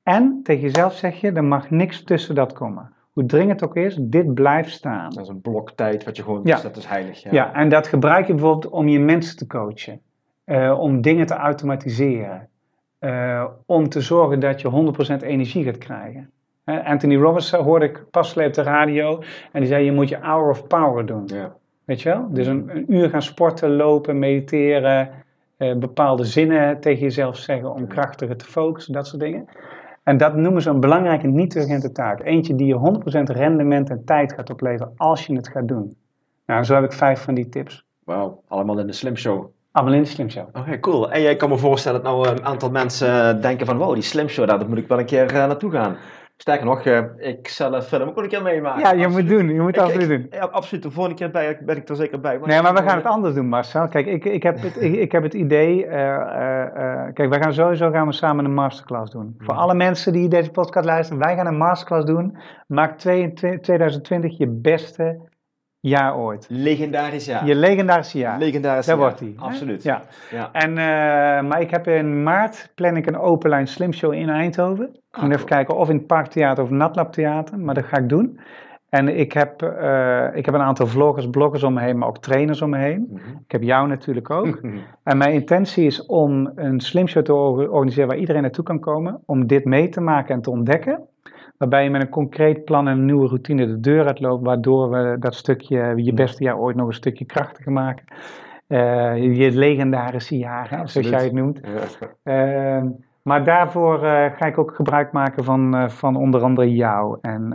En tegen jezelf zeg je, er mag niks tussen dat komen. Hoe dringend het ook is, dit blijft staan.
Dat is een blok tijd wat je gewoon, ja. dat is heilig.
Ja. ja, en dat gebruik je bijvoorbeeld om je mensen te coachen. Uh, om dingen te automatiseren. Uh, om te zorgen dat je 100% energie gaat krijgen. Anthony Robbins hoorde ik pas op de radio en die zei: Je moet je hour of power doen. Ja. Weet je wel? Dus een, een uur gaan sporten, lopen, mediteren, eh, bepaalde zinnen tegen jezelf zeggen om krachtiger te focussen, dat soort dingen. En dat noemen ze een belangrijke niet-urgente taak. Eentje die je 100% rendement en tijd gaat opleveren als je het gaat doen. Nou, zo heb ik vijf van die tips.
Wauw, allemaal in de Slim Show.
Allemaal in de Slim Show.
Oké, cool. En jij kan me voorstellen dat nou een aantal mensen denken van, wow, die Slim Show, daar moet ik wel een keer uh, naartoe gaan. Sterker nog, uh, ik zelf film ook een keer meemaken.
Ja, je moet doen. Je moet absoluut doen.
Ja, absoluut. De volgende keer ben, ben ik er zeker bij.
Maar nee, maar we gaan het anders doen, Marcel. Kijk, ik, ik, heb, het, ik, heb het idee... Uh, uh, kijk, wij gaan sowieso gaan we samen een masterclass doen. Voor alle mensen die deze podcast luisteren, wij gaan een masterclass doen. Maak 2020 je beste jaar ooit.
Legendarisch jaar.
Je legendarische jaar.
Legendarisch
Daar wordt hij.
Absoluut.
Ja. ja. En, uh, maar ik heb in maart plan ik een open lijn slim show in Eindhoven. Ah, even kijken of in het Parktheater of Natlab Theater, maar dat ga ik doen. En ik heb, uh, ik heb een aantal vloggers, bloggers om me heen, maar ook trainers om me heen. Mm -hmm. Ik heb jou natuurlijk ook. en mijn intentie is om een slim show te organiseren waar iedereen naartoe kan komen. Om dit mee te maken en te ontdekken. Waarbij je met een concreet plan en een nieuwe routine de deur uitloopt, waardoor we dat stukje, je beste jaar ooit nog een stukje krachtiger maken. Uh, je legendarische jaren, zoals jij het noemt. Ja. Uh, maar daarvoor uh, ga ik ook gebruik maken van, uh, van onder andere jou en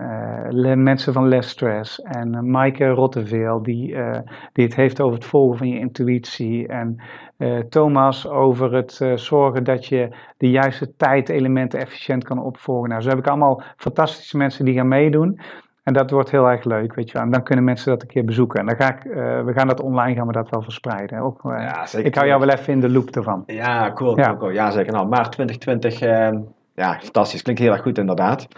uh, mensen van Less Stress en Maaike Rotteveel, die, die het heeft over het volgen van je intuïtie. En Thomas over het zorgen dat je de juiste tijdelementen efficiënt kan opvolgen. Nou, zo heb ik allemaal fantastische mensen die gaan meedoen. En dat wordt heel erg leuk, weet je wel. En dan kunnen mensen dat een keer bezoeken. En dan ga ik, uh, we gaan dat online gaan we dat wel verspreiden. Ook, uh, ja, zeker. Ik hou jou wel even in de loop ervan.
Ja, cool. Ja, cool, ja zeker. Nou, maart 2020, uh, ehm, ja, fantastisch. Klinkt heel erg goed, inderdaad.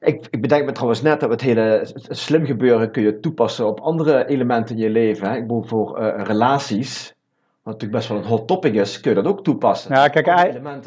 Ik, ik bedenk me trouwens net dat het hele slim gebeuren kun je toepassen op andere elementen in je leven. Hè. Ik bedoel, voor relaties wat natuurlijk best wel een hot topic is, kun je dat ook toepassen.
Ja, kijk.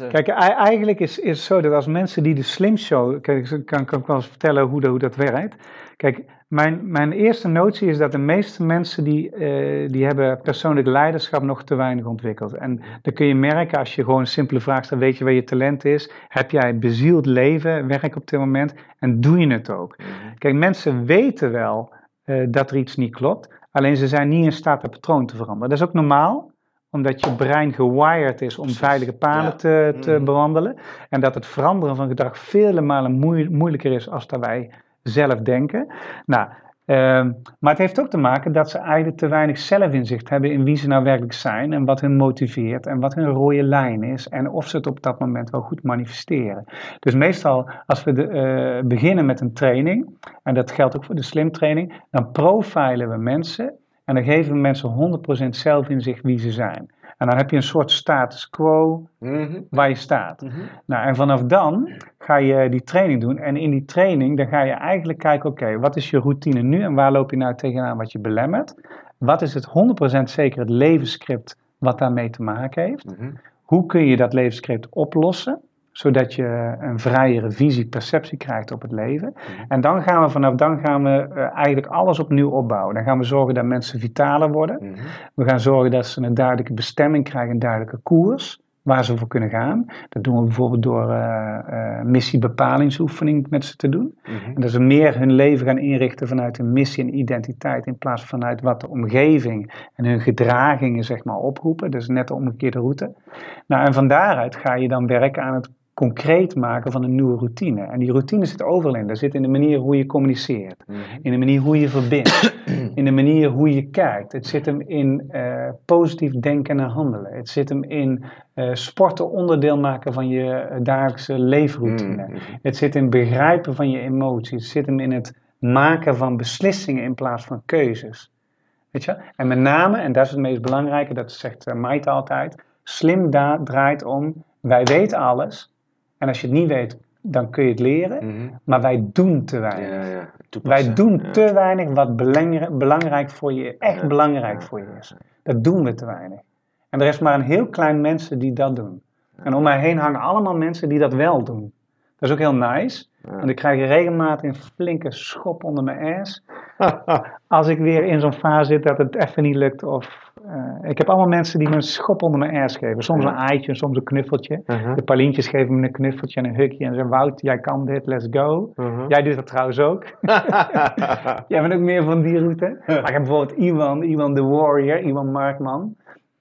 Kijk, ei- eigenlijk is, is het zo dat als mensen die de Slim Show. Kijk, kan, kan ik wel eens vertellen hoe, dat- hoe dat werkt. Kijk, mijn, mijn eerste notie is dat de meeste mensen die, eh, die hebben persoonlijk leiderschap nog te weinig ontwikkeld. En dan kun je merken als je gewoon een simpele vraag stelt: weet je waar je talent is? Heb jij bezield leven, werk op dit moment? En doe je het ook?
Mhm.
Kijk, mensen weten wel eh, dat er iets niet klopt, alleen ze zijn niet in staat het patroon te veranderen. Dat is ook normaal, omdat je brein gewired is om veilige paden
ja.
te, te
Mhm.
bewandelen. En dat het veranderen van gedrag vele malen moei- moeilijker is als dat wij zelf denken. Nou, ehm, maar het heeft ook te maken dat ze eigenlijk te weinig zelfinzicht hebben in wie ze nou werkelijk zijn en wat hun motiveert en wat hun rode lijn is en of ze het op dat moment wel goed manifesteren. Dus meestal als we de, eh, beginnen met een training, en dat geldt ook voor de slim training, dan profilen we mensen en dan geven mensen 100% zelfinzicht wie ze zijn. En dan heb je een soort status quo
Mhm.
waar je staat.
Mhm.
Nou, en vanaf dan ga je die training doen. En in die training dan ga je eigenlijk kijken, oké, wat is je routine nu en waar loop je nou tegenaan wat je belemmert? Wat is het 100% zeker het levensscript wat daarmee te maken heeft?
Mhm.
Hoe kun je dat levensscript oplossen? Zodat je een vrijere visie, perceptie krijgt op het leven. En dan gaan we vanaf dan gaan we eh, eigenlijk alles opnieuw opbouwen. Dan gaan we zorgen dat mensen vitaler worden.
Mhm.
We gaan zorgen dat ze een duidelijke bestemming krijgen, een duidelijke koers waar ze voor kunnen gaan. Dat doen we bijvoorbeeld door eh eh, missiebepalingsoefening met ze te doen.
Mhm.
En dat ze meer hun leven gaan inrichten vanuit een missie en identiteit in plaats van vanuit wat de omgeving en hun gedragingen zeg maar oproepen. Dat is net de omgekeerde route. Nou, en van daaruit ga je dan werken aan het concreet maken van een nieuwe routine. En die routine zit overal in. Dat zit in de manier hoe je communiceert,
Mhm.
in de manier hoe je verbindt, in de manier hoe je kijkt. Het zit hem in eh, positief denken en handelen. Het zit hem in eh, sporten onderdeel maken van je eh, dagelijkse leefroutine.
Mhm.
Het zit in begrijpen van je emoties. Het zit hem in het maken van beslissingen in plaats van keuzes. Weet je? En met name, en dat is het meest belangrijke, dat zegt uh, Maite altijd, slim draait om, wij weten alles. En als je het niet weet, dan kun je het leren.
Mhm.
Maar wij doen te weinig.
Ja, ja.
Wij doen
Ja.
te weinig wat belangrijk, voor je, echt belangrijk voor je is. Dat doen we te weinig. En er is maar een heel klein mensen die dat doen. En om mij heen hangen allemaal mensen die dat wel doen. Dat is ook heel nice.
Ja.
Want ik krijg regelmatig een flinke schop onder mijn ass. *laughs* Als ik weer in zo'n fase zit dat het even niet lukt. Of, eh, ik heb allemaal mensen die me een schop onder mijn ass geven. Soms een aaitje, soms een knuffeltje.
Mhm.
De Paulintjes geven me een knuffeltje en een hukje. En zeggen, Wout, jij kan dit, let's go.
Mhm.
Jij doet dat trouwens ook. *laughs* Jij bent ook meer van die route. Maar ik heb bijvoorbeeld Iwan, Iwan the Warrior, Iwan Markman.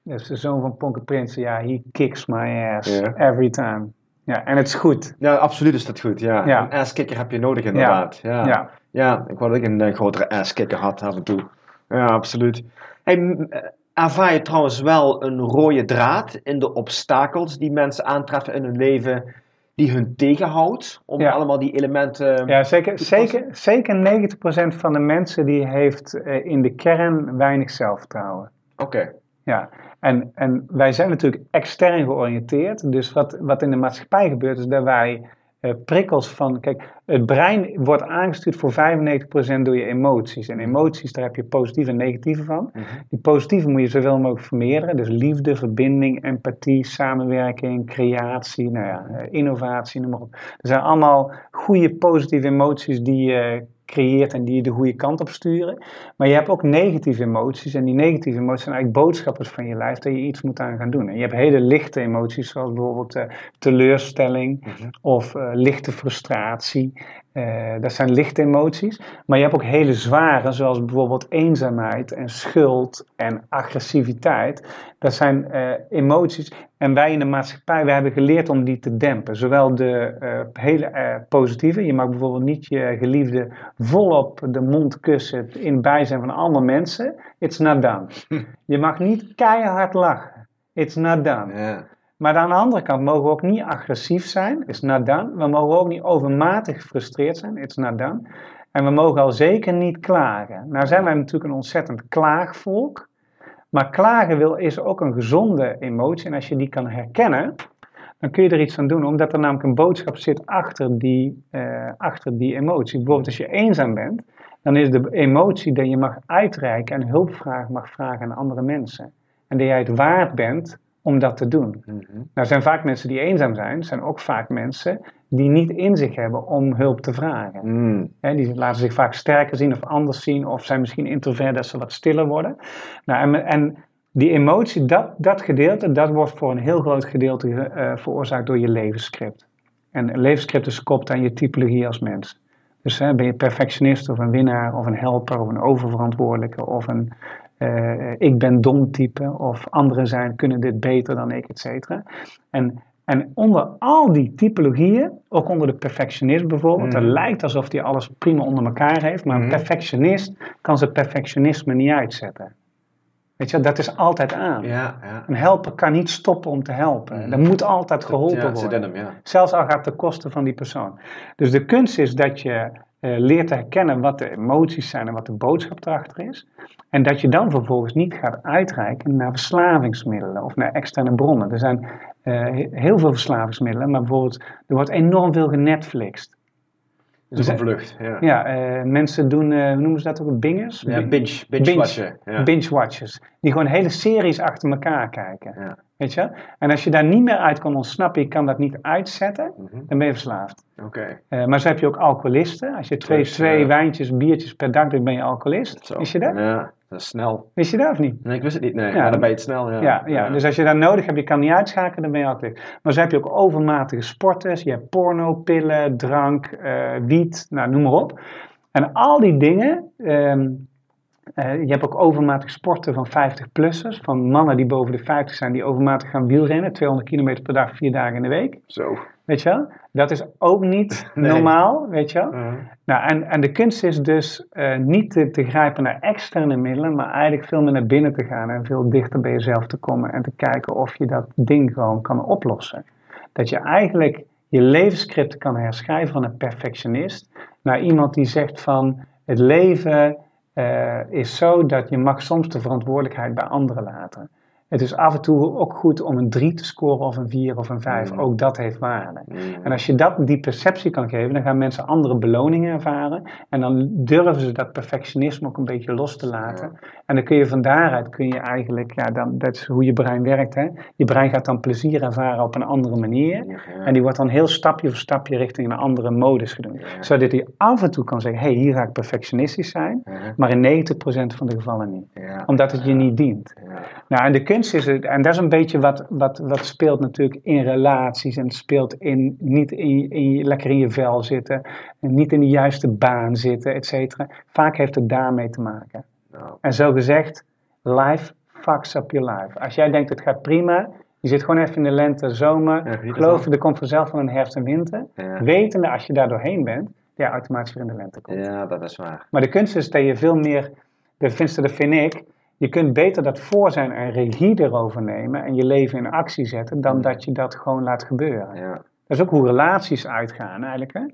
Dat is de zoon van Ponke Prinsen. Ja, he kicks my ass every time. Ja, en het is goed.
Ja, absoluut is dat goed. Ja.
Ja.
Een asskicker heb je nodig inderdaad. Ja.
Ja.
Ja. ik wou dat ik een eh, grotere asskicker had af en toe. Ja, absoluut. Hey, eh, ervaar je trouwens wel een rode draad in de obstakels die mensen aantreffen in hun leven die hun tegenhoudt om
Ja.
allemaal die elementen...
Ja, zeker, zeker, zeker 90% van de mensen die heeft eh, in de kern weinig zelfvertrouwen.
Oké.
Ja, en, en wij zijn natuurlijk extern georiënteerd. Dus wat, wat in de maatschappij gebeurt, is dat wij eh, prikkels van. Kijk, het brein wordt aangestuurd voor 95% door je emoties. En emoties, daar heb je positieve en negatieve van.
Mhm.
Die positieve moet je zoveel mogelijk vermeerderen. Dus liefde, verbinding, empathie, samenwerking, creatie, nou ja, eh, innovatie, noem maar op. Er zijn allemaal goede positieve emoties die je creëert en die je de goede kant op sturen. Maar je hebt ook negatieve emoties. En die negatieve emoties zijn eigenlijk boodschappers van je lijf dat je iets moet aan gaan doen. En je hebt hele lichte emoties, zoals bijvoorbeeld eh, teleurstelling
Mhm.
of eh, lichte frustratie. Eh, dat zijn lichte emoties. Maar je hebt ook hele zware, zoals bijvoorbeeld eenzaamheid en schuld en agressiviteit. Dat zijn eh, emoties. En wij in de maatschappij, wij hebben geleerd om die te dempen. Zowel de eh, hele positieve, je mag bijvoorbeeld niet je geliefde volop de mond kussen in bijzijn van andere mensen. It's not done. *laughs* Je mag niet keihard lachen. It's not done. Maar aan de andere kant mogen we ook niet agressief zijn. It's not done. We mogen ook niet overmatig gefrustreerd zijn. It's not done. En we mogen al zeker niet klagen. Nou zijn wij natuurlijk een ontzettend klaagvolk. Maar klagen wil, is ook een gezonde emotie. En als je die kan herkennen, dan kun je er iets aan doen. Omdat er namelijk een boodschap zit achter die, eh, achter die emotie. Bijvoorbeeld als je eenzaam bent, dan is de emotie dat je mag uitreiken en hulpvraag mag vragen aan andere mensen. en dat jij het waard bent om dat te doen.
Mhm.
Nou zijn vaak mensen die eenzaam zijn, zijn ook vaak mensen die niet in zich hebben om hulp te vragen.
Mm.
Die laten zich vaak sterker zien of anders zien, of zijn misschien introvert dat ze wat stiller worden. Nou, en, en die emotie, dat, dat gedeelte, dat wordt voor een heel groot gedeelte eh, veroorzaakt door je levensscript. En een levensscript is gekoppeld aan je typologie als mens. Dus hè, ben je perfectionist of een winnaar of een helper of een oververantwoordelijke of een eh, ik ben dom type of anderen zijn, kunnen dit beter dan ik, et cetera. En, en onder al die typologieën, ook onder de perfectionist bijvoorbeeld, het lijkt alsof hij alles prima onder elkaar heeft, maar een
Mhm.
perfectionist kan zijn perfectionisme niet uitzetten. Weet je, dat is altijd aan.
Ja, ja.
Een helper kan niet stoppen om te helpen.
Mhm.
Er moet altijd geholpen
ja,
worden.
hem.
Zelfs al gaat het ten koste van die persoon. Dus de kunst is dat je eh, leert te herkennen wat de emoties zijn en wat de boodschap erachter is. En dat je dan vervolgens niet gaat uitreiken naar verslavingsmiddelen of naar externe bronnen. Er zijn eh, he- heel veel verslavingsmiddelen, maar bijvoorbeeld er wordt enorm veel genetflixt.
Dus
Dus-
een vlucht, ja.
Ja, eh, mensen doen, eh, hoe noemen ze dat ook, bingers?
Ja,
Bi-
binge, binge,
Binge.
watchen. Ja.
binge-watchers. Die gewoon hele series achter elkaar kijken.
Ja.
Weet je? En als je daar niet meer uit kan ontsnappen, je kan dat niet uitzetten,
Mhm.
dan ben je verslaafd.
Oké.
Eh, maar zo heb je ook alcoholisten. Als je twee, twee wijntjes, biertjes per dag drinkt, ben je alcoholist.
Zo.
Wist je dat?
Ja, dat is snel.
Wist je dat of niet?
Nee, ik wist het niet. Nee,
Ja.
maar dan ben je het snel. Ja,
Ja, ja, dus als je dat nodig hebt, je kan niet uitschakelen, dan ben je alcoholist. Maar zo heb je ook overmatige sporters. Je hebt porno, pillen, drank, eh, wiet, nou, noem maar op. En al die dingen, ehm, eh, je hebt ook overmatig sporten van 50-plussers. Van mannen die boven de 50 zijn, die overmatig gaan wielrennen. 200 kilometer per dag, vier dagen in de week.
Zo.
Weet je wel? Dat is ook niet *laughs*
Nee.
normaal, weet je wel? Nou, en, en de kunst is dus eh, niet te, te grijpen naar externe middelen, maar eigenlijk veel meer naar binnen te gaan en veel dichter bij jezelf te komen en te kijken of je dat ding gewoon kan oplossen. Dat je eigenlijk je levensscript kan herschrijven van een perfectionist naar iemand die zegt van het leven eh, is zo dat je mag soms de verantwoordelijkheid bij anderen laten. Het is af en toe ook goed om een 3 te scoren of een 4 of een 5.
Mm.
Ook dat heeft waarde.
Mhm.
En als je dat, die perceptie kan geven, dan gaan mensen andere beloningen ervaren. En dan durven ze dat perfectionisme ook een beetje los te laten. En dan kun je van daaruit, kun je eigenlijk, ja, dan, dat is hoe je brein werkt. Hè? Je brein gaat dan plezier ervaren op een andere manier.
Ja.
En die wordt dan heel stapje voor stapje richting een andere modus gedaan.
Ja.
Zodat hij af en toe kan zeggen, hé, hey, hier ga ik perfectionistisch zijn. Maar in 90% van de gevallen niet. Omdat het je niet dient. Nou, en de kunst is het, en dat is een beetje wat, wat, wat speelt natuurlijk in relaties en speelt in niet in, in, lekker in je vel zitten, en niet in de juiste baan zitten, et cetera. Vaak heeft het daarmee te maken.
Nou,
En zo gezegd, life fucks up your life. Als jij denkt het gaat prima, je zit gewoon even in de lente, zomer,
Ja,
geloof je, er komt vanzelf van een herfst en winter.
Ja.
Wetende als je daar doorheen bent, ja, automatisch weer in de lente komt.
ja, dat is waar.
Maar de kunst is dat je veel meer, de dat vind ik, je kunt beter dat voor zijn en regie erover nemen en je leven in actie zetten, dan dat je dat gewoon laat gebeuren.
Ja.
Dat is ook hoe relaties uitgaan eigenlijk. Hè?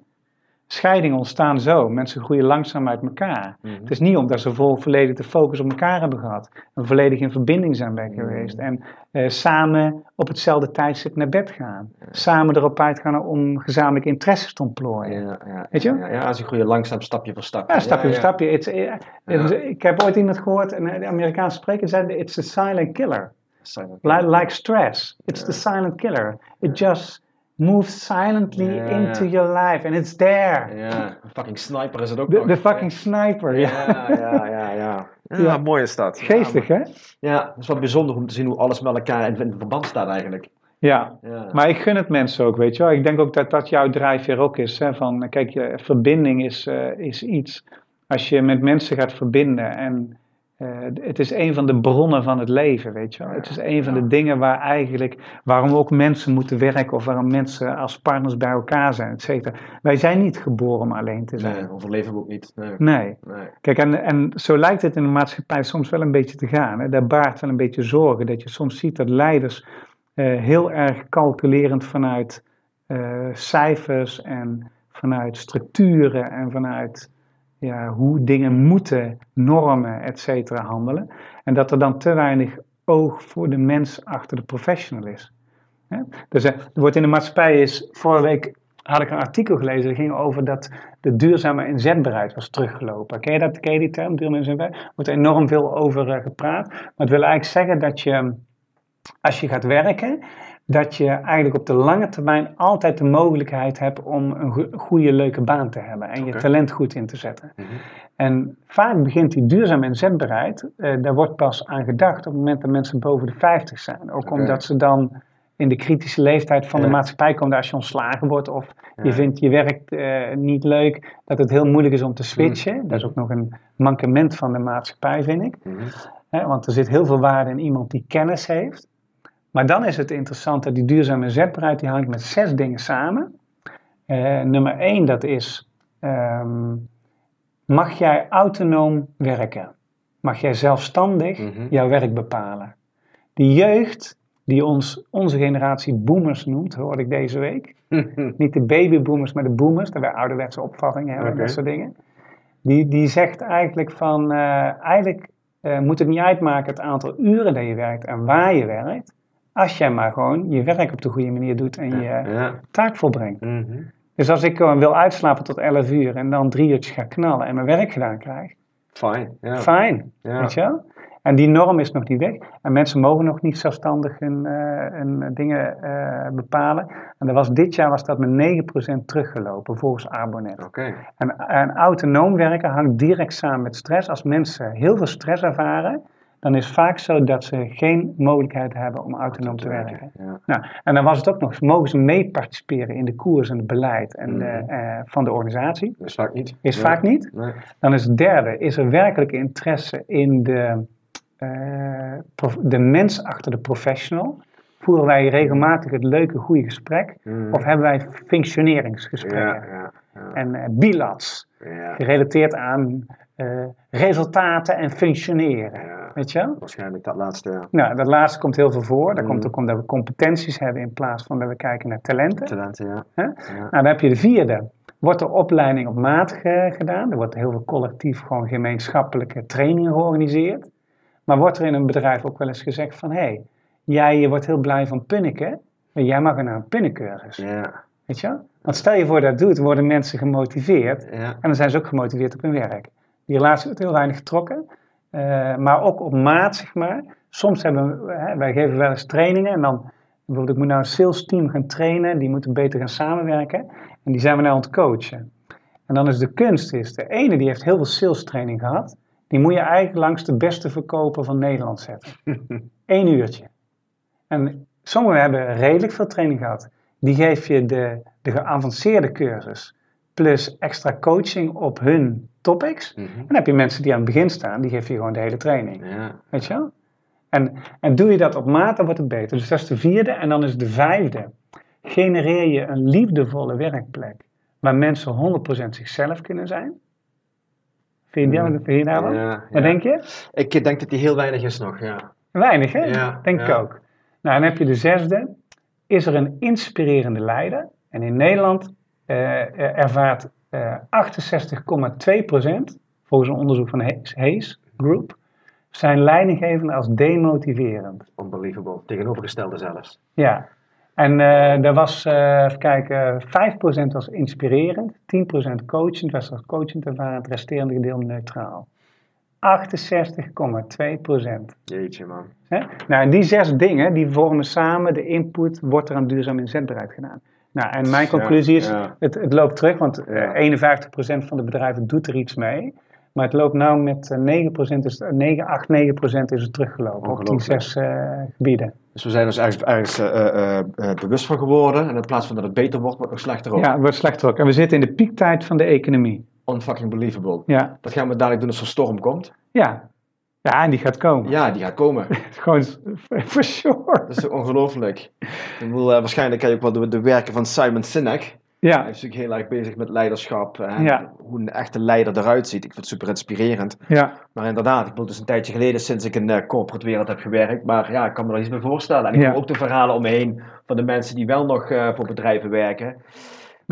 Scheidingen ontstaan zo, mensen groeien langzaam uit elkaar.
Mhm.
Het is niet omdat ze vol volledig de focus op elkaar hebben gehad, en volledig in verbinding zijn bij
Mhm.
geweest en eh, samen op hetzelfde tijdstip naar bed gaan. Samen erop uitgaan om gezamenlijke interesses te ontplooien.
Ja, ja,
Weet je?
Ja, je groeit langzaam stapje voor stapje.
Ja, stapje voor stapje. It's, eh, Ik heb ooit iemand gehoord, een de Amerikaanse spreker zei, it's the silent killer.
Silent
Like, like stress. It's the silent killer. It just moves silently into your life and it's there.
Ja, een fucking sniper is het ook
De,
nog.
de fucking sniper, ja.
Ja, ja, ja, ja. Ja,
Ja.
mooi is dat.
Geestig,
ja,
hè?
Ja, het is wel bijzonder om te zien hoe alles met elkaar in, in verband staat eigenlijk.
Ja.
Ja.
Maar ik gun het mensen ook, weet je wel. Ik denk ook dat dat jouw drijfveer ook is. Hè? Van, kijk, je, verbinding is, eh, is iets. Als je met mensen gaat verbinden en eh, het is een van de bronnen van het leven, weet je wel. Het is een van de dingen waar eigenlijk, waarom ook mensen moeten werken of waarom mensen als partners bij elkaar zijn, et cetera. Wij zijn niet geboren om alleen te zijn.
Nee, overleven we ook niet. Nee.
Nee.
nee.
Kijk, en, en zo lijkt het in de maatschappij soms wel een beetje te gaan. Hè? Dat baart wel een beetje zorgen. Dat je soms ziet dat leiders eh, heel erg calculerend vanuit eh, cijfers en vanuit structuren en vanuit ja, hoe dingen moeten, normen, et cetera, handelen. En dat er dan te weinig oog voor de mens achter de professional is. Dus eh, er wordt in de maatschappij is vorige week had ik een artikel gelezen. Dat ging over dat de duurzame inzetbaarheid was teruggelopen. Ken je, dat, ken je die term, duurzame inzetbaarheid? Er wordt enorm veel over uh, gepraat. Maar het wil eigenlijk zeggen dat je, als je gaat werken, dat je eigenlijk op de lange termijn altijd de mogelijkheid hebt om een goede, leuke baan te hebben en je talent goed in te zetten. Mm -hmm. En vaak begint die duurzame inzetbaarheid, uh, daar wordt pas aan gedacht op het moment dat mensen boven de 50 zijn. Ook okay. omdat ze dan in de kritische leeftijd van ja. de maatschappij komen, als je ontslagen wordt of ja. je vindt je werk uh, niet leuk, dat het heel moeilijk is om te switchen. Mm. Dat is ook nog een mankement van de maatschappij, vind ik. Mm. He, want er zit heel veel waarde in iemand die kennis heeft. Maar dan is het interessant dat die duurzame zetbaarheid, die hangt met zes dingen samen. Uh, nummer één, dat is, um, mag jij autonoom werken? Mag jij zelfstandig mm -hmm. jouw werk bepalen? Die jeugd, die ons, onze generatie boomers noemt, hoorde ik deze week. *laughs* Niet de babyboomers, maar de boomers, dat wij ouderwetse opvattingen hebben, okay. dat soort dingen. Die, die zegt eigenlijk van, uh, eigenlijk uh, moet het niet uitmaken het aantal uren dat je werkt en waar je werkt. Als jij maar gewoon je werk op de goede manier doet en je ja. taak volbrengt. Mm -hmm. Dus als ik gewoon wil uitslapen tot 11 uur en dan drie uurtjes ga knallen en mijn werk gedaan krijg.
Fijn. Ja.
Fijn.
Ja.
Weet je wel? En die norm is nog niet weg. En mensen mogen nog niet zelfstandig hun, uh, hun dingen uh, bepalen. En dat was, dit jaar was dat met 9% teruggelopen volgens Arbonet.
Okay.
En, en autonoom werken hangt direct samen met stress. Als mensen heel veel stress ervaren, dan is het vaak zo dat ze geen mogelijkheid hebben om autonoom te werken.
Ja.
Nou, en dan was het ook nog, mogen ze mee participeren in de koers en het beleid en de, uh, van de organisatie?
Dat is vaak niet.
Is
nee.
vaak niet.
Nee.
Dan is het derde, is er werkelijk interesse in de, uh, de mens achter de professional? Voeren wij regelmatig het leuke, goede gesprek?
Mm.
Of hebben wij functioneringsgesprekken?
Ja, ja,
en uh, bilats, gerelateerd aan uh, resultaten en functioneren.
Ja,
Weet je wel?
Waarschijnlijk dat laatste. Ja.
Nou, dat laatste komt heel veel voor. Dat
Mm.
komt ook omdat we competenties hebben in plaats van dat we kijken naar talenten.
Talenten, ja. Ja.
Nou, dan heb je de vierde. Wordt er opleiding op maat ge- gedaan? Er wordt heel veel collectief gewoon gemeenschappelijke trainingen georganiseerd. Maar wordt er in een bedrijf ook wel eens gezegd van... hé, hey, jij je wordt heel blij van punniken, maar jij mag naar een punnencursus.
Ja.
Weet je wel? Want stel je voor dat doet, worden mensen gemotiveerd.
Ja.
En dan zijn ze ook gemotiveerd op hun werk. Die relatie wordt heel weinig getrokken. Uh, maar ook op maat, zeg maar. Soms hebben we, hè, wij geven wel eens trainingen en dan, bijvoorbeeld ik moet nou een sales team gaan trainen, die moeten beter gaan samenwerken. En die zijn we nou aan het coachen. En dan is de kunst, is de ene die heeft heel veel sales training gehad, die moet je eigenlijk langs de beste verkoper van Nederland zetten. *laughs* Eén uurtje. En sommigen hebben redelijk veel training gehad. Die geef je de, de geavanceerde cursus plus extra coaching op hun topics.
Mm -hmm.
En dan heb je mensen die aan het begin staan, die geef je gewoon de hele training.
Ja.
Weet je wel? En, en doe je dat op maat, dan wordt het beter. Dus dat is de vierde. En dan is de vijfde. Genereer je een liefdevolle werkplek waar mensen 100% zichzelf kunnen zijn. Vind je, mm. vind je daar wat?
Ja,
Wat denk je?
Ik denk dat die heel weinig is nog, ja.
Weinig, hè?
Ja,
denk ik ook. Nou, dan heb je de zesde. Is er een inspirerende leider? En in Nederland uh, ervaart uh, 68,2% volgens een onderzoek van Hayes Group zijn leidinggevenden als demotiverend.
Unbelievable. Tegenovergestelde zelfs.
Ja. En uh, er was, uh, even kijken, 5% was inspirerend, 10% coachend, was als coachend ervaren, het resterende gedeelte neutraal. 68,2%.
Jeetje man.
Hè? Nou, en die zes dingen, die vormen samen de input, wordt er aan duurzaam inzetbaarheid gedaan. Nou, en mijn conclusie is. Het, het loopt terug, want
Ja.
eh, 51% van de bedrijven doet er iets mee. Maar het loopt nou met eh, 9%, is, 9, 8, 9% is het teruggelopen op die zes eh, gebieden.
Dus we zijn ons ergens, ergens eh, eh, eh, bewust van geworden. En in plaats van dat het beter wordt, wordt het nog slechter ook.
Ja, het wordt slechter ook. En we zitten in de piektijd van de economie.
Unfucking believable.
Ja,
Dat gaan we dadelijk doen als er storm komt.
ja. Ja, en die gaat komen.
Ja, die gaat komen. *laughs*
Gewoon for sure.
Dat is ongelooflijk. Ik bedoel, eh, waarschijnlijk ken je ook wel de, de werken van Simon Sinek. Hij
Ja,
is natuurlijk heel erg bezig met leiderschap. En
Ja.
hoe een echte leider eruit ziet. Ik vind het super inspirerend.
ja,
Maar inderdaad, ik bedoel, dus een tijdje geleden sinds ik in de corporate wereld heb gewerkt. Maar ja, ik kan me er iets bij voorstellen. En ik
Ja.
hoor ook de verhalen om me heen van de mensen die wel nog eh, voor bedrijven werken.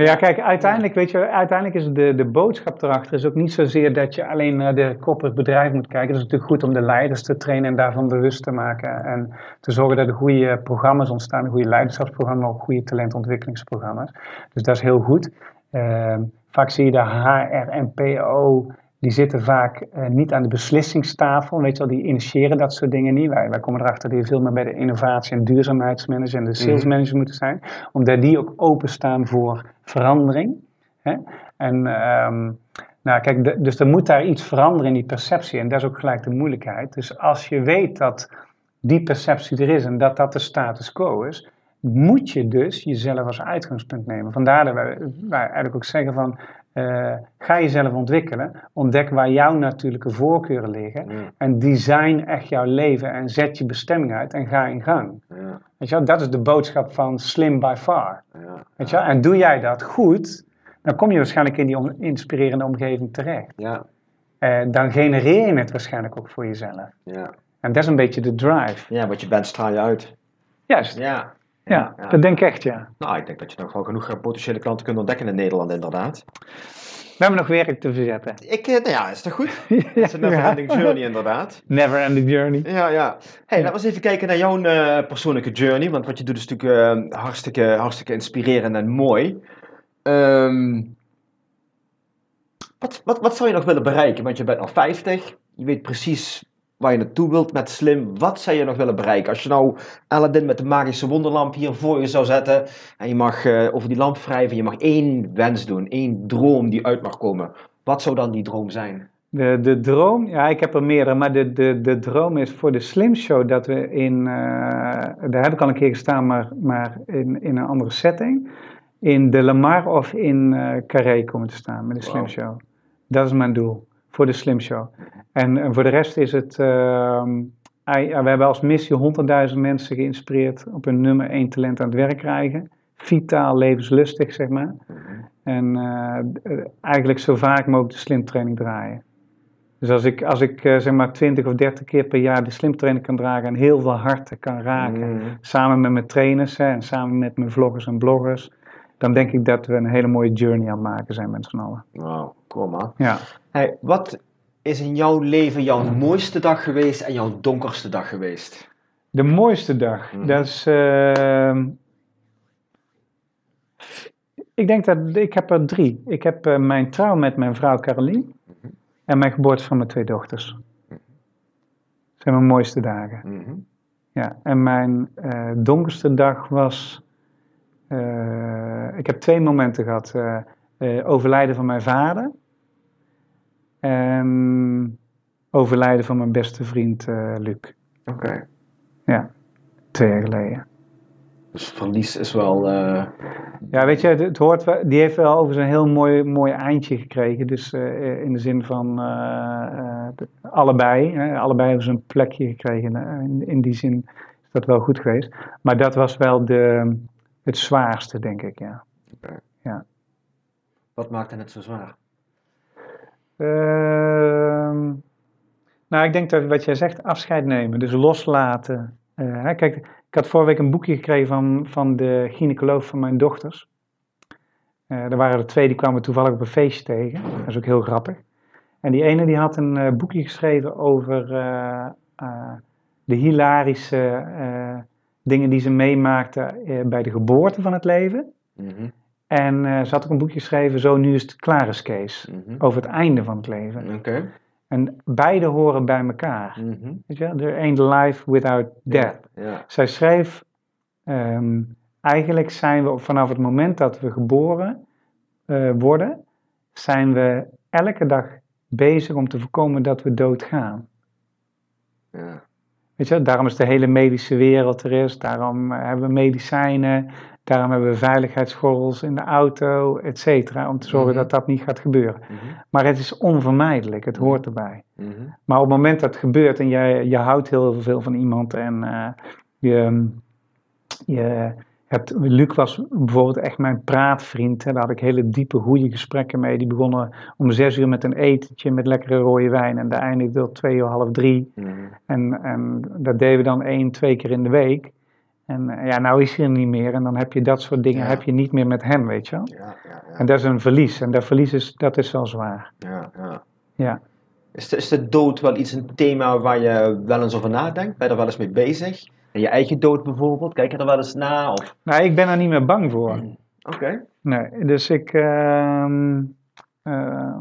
Ja, kijk, uiteindelijk, weet je, uiteindelijk is de, de boodschap erachter is ook niet zozeer dat je alleen naar de corporate bedrijf moet kijken. Het is natuurlijk goed om de leiders te trainen en daarvan bewust te maken. En te zorgen dat er goede programma's ontstaan, goede leiderschapsprogramma's, maar ook goede talentontwikkelingsprogramma's. Dus dat is heel goed. Ehm, vaak zie je de HR en PO die zitten vaak eh, niet aan de beslissingstafel. Weet je wel, die initiëren dat soort dingen niet. Wij, wij komen erachter dat die veel meer bij de innovatie- en duurzaamheidsmanager en de salesmanager mhm. moeten zijn. Omdat die ook openstaan voor verandering. Hè? En um, nou, kijk, dus er moet daar iets veranderen in die perceptie. En dat is ook gelijk de moeilijkheid. Dus als je weet dat die perceptie er is en dat dat de status quo is, moet je dus jezelf als uitgangspunt nemen. Vandaar dat wij, wij eigenlijk ook zeggen van uh, ga jezelf ontwikkelen. Ontdek waar jouw natuurlijke voorkeuren liggen. En design echt jouw leven en zet je bestemming uit en ga in gang. Ja. Weet je wel? Dat is de boodschap van Slim by Far. Ja. Weet je wel? En doe jij dat goed, dan kom je waarschijnlijk in die inspirerende omgeving terecht. Ja. Uh, dan genereer je het waarschijnlijk ook voor jezelf. Ja. En dat is een beetje de drive.
Ja, wat je bent straal je uit.
Juist. Ja. Ja, dat denk ik echt, ja.
Nou, ik denk dat je nog wel genoeg potentiële klanten kunt ontdekken in Nederland, inderdaad.
We hebben nog werk te verzetten.
Ik, eh, nou ja, is toch goed? *laughs* Het is een never-ending journey, inderdaad.
Never-ending journey.
Ja, ja. Hey, laten we eens even kijken naar jouw uh, persoonlijke journey. Want wat je doet is natuurlijk uh, hartstikke, hartstikke inspirerend en mooi. Um, wat, wat, wat zou je nog willen bereiken? Want je bent al 50. Je weet precies waar je naartoe wilt met slim. Wat zou je nog willen bereiken? Als je nou Aladdin met de magische wonderlamp hier voor je zou zetten en je mag uh, over die lamp wrijven, je mag één wens doen, één droom die uit mag komen. Wat zou dan die droom zijn?
De, de droom, ja, ik heb er meerdere, maar de, de, de droom is voor de Slim Show dat we in, uh, daar heb ik al een keer gestaan, maar, maar in, in een andere setting, in de Lamar of in uh, Carré komen te staan met de Slim Show. Dat is mijn doel voor de Slim Show. En, voor de rest is het, uh, we hebben als missie 100.000 mensen geïnspireerd op hun nummer 1 talent aan het werk krijgen. Vitaal, levenslustig, zeg maar. En uh, eigenlijk zo vaak mogelijk de slim training draaien. Dus als ik, als ik uh, zeg maar 20 of 30 keer per jaar de slim training kan dragen en heel veel harten kan raken, mm. samen met mijn trainers hè, en samen met mijn vloggers en bloggers, dan denk ik dat we een hele mooie journey aan het maken zijn met z'n allen.
Wauw, cool man. Ja. Hey, wat is in jouw leven jouw mooiste dag geweest en jouw donkerste dag geweest?
De mooiste dag, mm. dat is. Uh, ik denk dat ik heb er drie. Ik heb uh, mijn trouw met mijn vrouw Caroline mm-hmm. en mijn geboorte van mijn twee dochters. Dat zijn mijn mooiste dagen. Mm-hmm. Ja, en mijn uh, donkerste dag was. Uh, ik heb twee momenten gehad. overlijden van mijn vader en overlijden van mijn beste vriend uh, Luc.
Oké.
Ja, twee jaar geleden.
Dus verlies is wel. Uh...
Ja, weet je, het hoort, die heeft wel over een heel mooi, mooi eindje gekregen. Dus uh, in de zin van allebei. Hè, allebei hebben ze een plekje gekregen. In, in, die zin is dat wel goed geweest. Maar dat was wel de, het zwaarste, denk ik, ja. Okay. ja.
Wat maakte het zo zwaar?
Ehm, nou, ik denk dat wat jij zegt, afscheid nemen, dus loslaten. Uh, kijk, ik had vorige week een boekje gekregen van, van de gynaecoloog van mijn dochters. Uh, er waren er twee, die kwamen toevallig op een feestje tegen. Dat is ook heel grappig. En die ene die had een uh, boekje geschreven over de hilarische dingen die ze meemaakte bij de geboorte van het leven. Mm en uh, ze had ook een boekje geschreven, Zo nu is het klaar is Kees, mhm. over het einde van het leven. Okay. En beide horen bij elkaar. Mm Weet je There ain't life without death. Zij schreef, um, eigenlijk zijn we vanaf het moment dat we geboren uh, worden, zijn we elke dag bezig om te voorkomen dat we doodgaan. Ja. Weet je, daarom is de hele medische wereld er is, daarom eh, hebben we medicijnen, Daarom hebben we veiligheidsgordels in de auto, et cetera, om te zorgen mhm. dat dat niet gaat gebeuren. Mhm. Maar het is onvermijdelijk, het hoort erbij. Mhm. Maar op het moment dat het gebeurt en jij, je houdt heel veel van iemand en uh, je, je hebt, Luc was bijvoorbeeld echt mijn praatvriend, hè, daar had ik hele diepe, goede gesprekken mee. Die begonnen om zes uur met een etentje met lekkere rode wijn en de eindigde tot twee uur, half drie. En, en dat deden we dan één, twee keer in de week. En uh, ja, nou is hij er niet meer. En dan heb je dat soort dingen
Ja.
heb je niet meer met hem, weet je wel.
Ja, ja, ja.
En dat is een verlies. En dat verlies is, dat is wel zwaar.
ja, ja.
Ja.
Is, de, is de dood wel iets, een thema waar je wel eens over nadenkt? Ben je er wel eens mee bezig? En je eigen dood bijvoorbeeld? Kijk je er wel eens na? Of...
Nou, ik ben er niet meer bang voor.
Oké.
Nee, dus ik. eh, eh,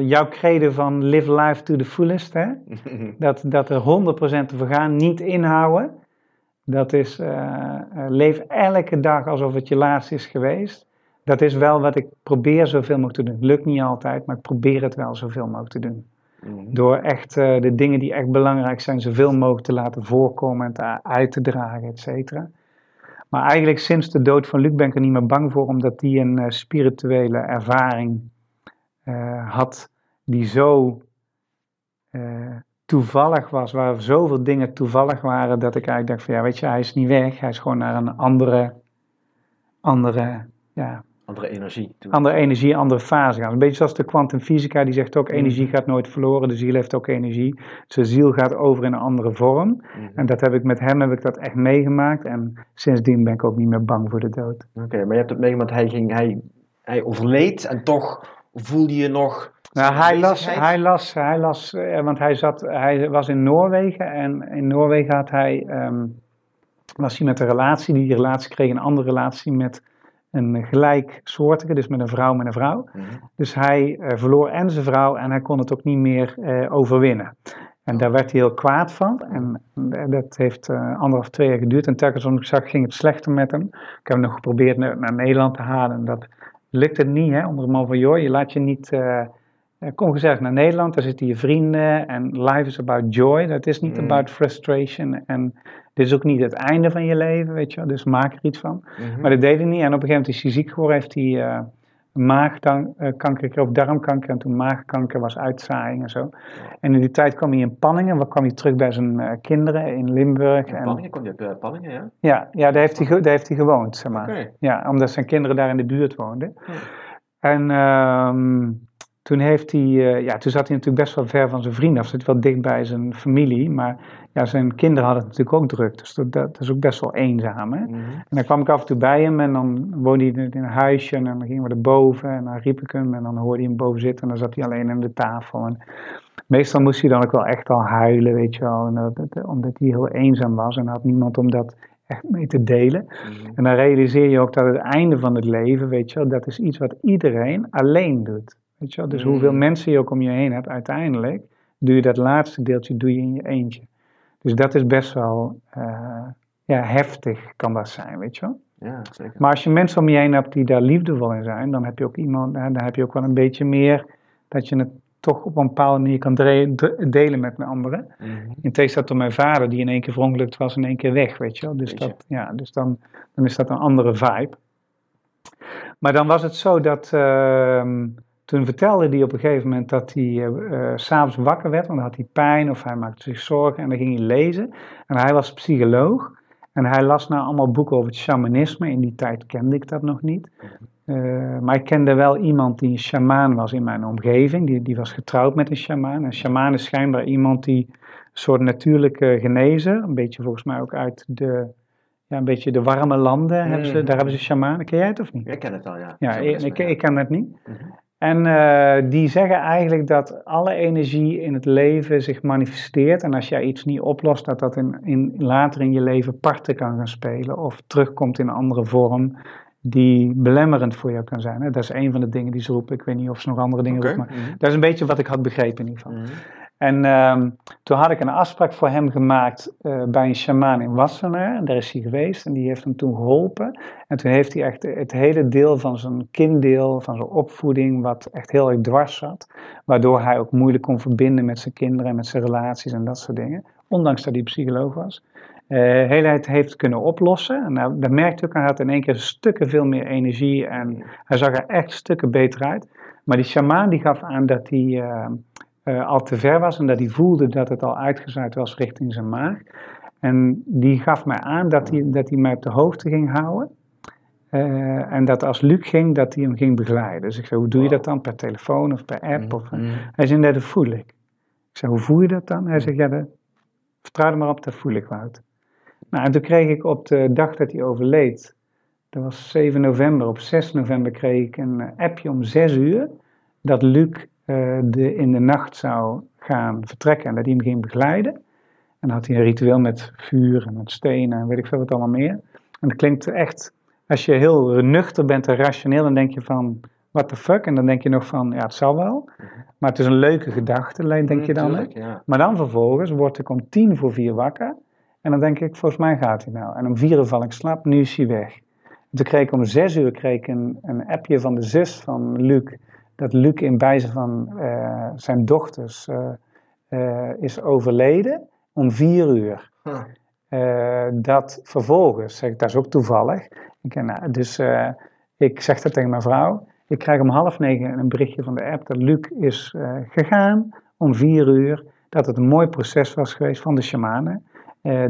jouw credo van live life to the fullest, hè? *laughs* Dat, dat er 100% te vergaan, niet inhouden. Dat is, eh, eh, leef elke dag alsof het je laatste is geweest. Dat is wel wat ik probeer zoveel mogelijk te doen. Lukt niet altijd, maar ik probeer het wel zoveel mogelijk te doen.
Mhm.
Door echt eh, de dingen die echt belangrijk zijn, zoveel mogelijk te laten voorkomen en te, uit te dragen, et cetera. Maar eigenlijk sinds de dood van Luc ben ik er niet meer bang voor, omdat die een spirituele ervaring had die zo toevallig was, waar zoveel dingen toevallig waren, dat ik eigenlijk dacht van ja, weet je, hij is niet weg, hij is gewoon naar een andere, andere, ja,
Andere energie. toe.
andere energie, andere fase gaan. Een beetje zoals de kwantumfysica, die zegt ook
Mhm.
energie gaat nooit verloren, de ziel heeft ook energie. Zijn ziel gaat over in een andere vorm.
Mhm.
En dat heb ik met hem heb ik dat echt meegemaakt. En sindsdien ben ik ook niet meer bang voor de dood.
Oké, maar je hebt het meegemaakt, hij, ging, hij, hij overleed en toch voelde je nog...
Nou, hij las, hij las, hij las, eh, want hij, zat, hij was in Noorwegen en in Noorwegen had hij, ehm, was hij met een relatie, die relatie kreeg een andere relatie met een gelijksoortige, dus met een vrouw met een vrouw.
Mhm.
Dus hij eh, verloor en zijn vrouw en hij kon het ook niet meer eh, overwinnen. En daar werd hij heel kwaad van. En dat heeft anderhalf, twee jaar geduurd. En telkens als ik zag, ging het slechter met hem. Ik heb hem nog geprobeerd naar, naar Nederland te halen. En dat lukte niet, hè. Onder de man van, joh, je laat je niet... eh, eh, kom gezellig naar Nederland, daar zitten je vrienden. En life is about joy. Dat is niet
Mm.
about frustration. En dit is ook niet het einde van je leven, weet je wel. Dus maak er iets van.
Mhm.
Maar dat deed hij niet. En op een gegeven moment is hij ziek geworden. Heeft hij eh, maagkanker gekregen, of darmkanker. En toen maagkanker was uitzaaiing en zo. En in die tijd kwam hij in Panningen. Waar kwam hij terug bij zijn eh, kinderen in Limburg.
In
En,
Panningen, kon je eh, Panningen, ja?
ja, ja daar, heeft hij, daar heeft hij gewoond, zeg maar. Ja, omdat zijn kinderen daar in de buurt woonden. En ehm, toen, heeft hij, eh, ja, toen zat hij natuurlijk best wel ver van zijn vrienden af. Zat wel dicht bij zijn familie. Maar ja, zijn kinderen hadden het natuurlijk ook druk. Dus dat, dat is ook best wel eenzaam. Hè?
Mhm.
En dan kwam ik af en toe bij hem en dan woonde hij in een huisje en dan gingen we erboven en dan riep ik hem en dan hoorde hij hem boven zitten en dan zat hij alleen aan de tafel. En meestal moest hij dan ook wel echt al huilen, weet je wel, en dat, dat- omdat hij heel eenzaam was en had niemand om dat echt mee te delen.
Mhm.
En dan realiseer je ook dat het einde van het leven, weet je wel, dat is iets wat iedereen alleen doet. Weet je wel? Dus
Mm.
hoeveel mensen je ook om je heen hebt, uiteindelijk doe je dat laatste deeltje doe je in je eentje. Dus dat is best wel eh, ja, heftig, kan dat zijn, weet je wel.
Ja, zeker.
Maar als je mensen om je heen hebt die daar liefdevol in zijn, dan heb je ook iemand, dan heb je ook wel een beetje meer dat je het toch op een bepaalde manier kan delen met een andere.
Mhm.
In tegenstelling tot mijn vader, die in één keer verongelukt was en in één keer weg, weet je wel. Dus, dat, ja, dus dan, dan is dat een andere vibe. Maar dan was het zo dat, ehm, toen vertelde hij op een gegeven moment dat hij s s'avonds wakker werd, want dan had hij pijn of hij maakte zich zorgen en dan ging hij lezen. En hij was psycholoog en hij las nou allemaal boeken over het shamanisme. In die tijd kende ik dat nog niet. Eh, maar ik kende wel iemand die een shamaan was in mijn omgeving. Die, die was getrouwd met een shamaan. Een shamaan is schijnbaar iemand die een soort natuurlijke genezer, een beetje volgens mij ook uit de, ja, een beetje de warme landen, hebben ze,
Mhm.
daar hebben ze shamanen. Ken jij het of niet?
Ik ken het al, ja.
Ja, ik, ik ken het niet.
Mhm.
En eh, die zeggen eigenlijk dat alle energie in het leven zich manifesteert. En als jij iets niet oplost, dat dat in, in, later in je leven parten kan gaan spelen. Of terugkomt in een andere vorm die belemmerend voor jou kan zijn. Dat is een van de dingen die ze roepen. Ik weet niet of ze nog andere dingen
Oké.
roepen. Maar
Mhm.
dat is een beetje wat ik had begrepen in ieder geval.
Mhm.
En ehm, toen had ik een afspraak voor hem gemaakt eh, bij een shamaan in Wassenaar. En daar is hij geweest en die heeft hem toen geholpen. En toen heeft hij echt het hele deel van zijn kinddeel, van zijn opvoeding, wat echt heel erg dwars zat. Waardoor hij ook moeilijk kon verbinden met zijn kinderen en met zijn relaties en dat soort dingen. Ondanks dat hij psycholoog was. Eh heel het heeft kunnen oplossen. En nou, dat merkte ik hij had in één keer stukken veel meer energie en hij zag er echt stukken beter uit. Maar die shamaan die gaf aan dat hij eh, eh, al te ver was en dat hij voelde dat het al uitgezaaid was richting zijn maag. En die gaf mij aan dat hij, dat hij mij op de hoogte ging houden. Eh, en dat als Luc ging, dat hij hem ging begeleiden. Dus ik zei, hoe doe je dat dan? Per telefoon of per app? Of,
Mhm.
Hij zei, nee, dat voel ik. Ik zei, hoe voel je dat dan? Hij zegt, ja, dat, vertrouw er maar op, dat voel ik, Wout. Nou, en toen kreeg ik op de dag dat hij overleed, dat was 7 november, op 6 november kreeg ik een eh, appje om 6 uur dat Luc uh, de, in de nacht zou gaan vertrekken en dat hij hem ging begeleiden. En dan had hij een ritueel met vuur en met stenen en weet ik veel wat allemaal meer. En dat klinkt echt, als je heel nuchter bent en rationeel, dan denk je van, what the fuck? En dan denk je nog van, ja, het zal wel. Maar het is een leuke gedachte, denk je dan.
Tuurlijk, ja.
Maar dan vervolgens word ik om tien voor vier wakker. En dan denk ik, volgens mij gaat hij nou. En om vier uur val ik slaap, nu is hij weg. En toen kreeg ik om zes uur kreeg ik een, een appje van de zus van Luc. Dat Luc in bijzijn van uh, zijn dochters uh, uh, is overleden om vier uur.
Huh.
dat vervolgens, zeg ik, dat is ook toevallig. Ik, nou, dus ik zeg dat tegen mijn vrouw. Ik krijg om half negen een berichtje van de app dat Luc is gegaan om vier uur. Dat het een mooi proces was geweest van de shamanen.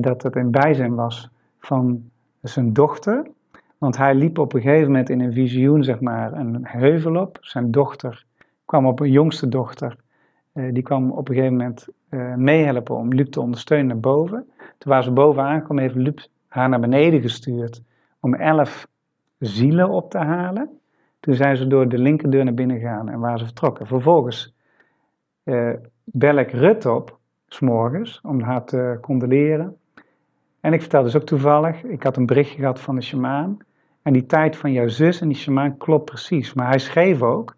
Dat het een bijzijn was van zijn dochter. Want hij liep op een gegeven moment in een visioen, zeg maar, een heuvel op. Zijn dochter kwam op een jongste dochter. Uh, die kwam op een gegeven moment meehelpen om Luc te ondersteunen naar boven. Toen waren ze boven aangekomen, heeft Luc haar naar beneden gestuurd om elf zielen op te halen. Toen zijn ze door de linkerdeur naar binnen gegaan en waren ze vertrokken. Vervolgens uh, bel ik Rut op, s'morgens, om haar te condoleren. En ik vertelde dus ook toevallig, ik had een berichtje gehad van de shamaan. En die tijd van jouw zus en die shamaan klopt precies. Maar hij schreef ook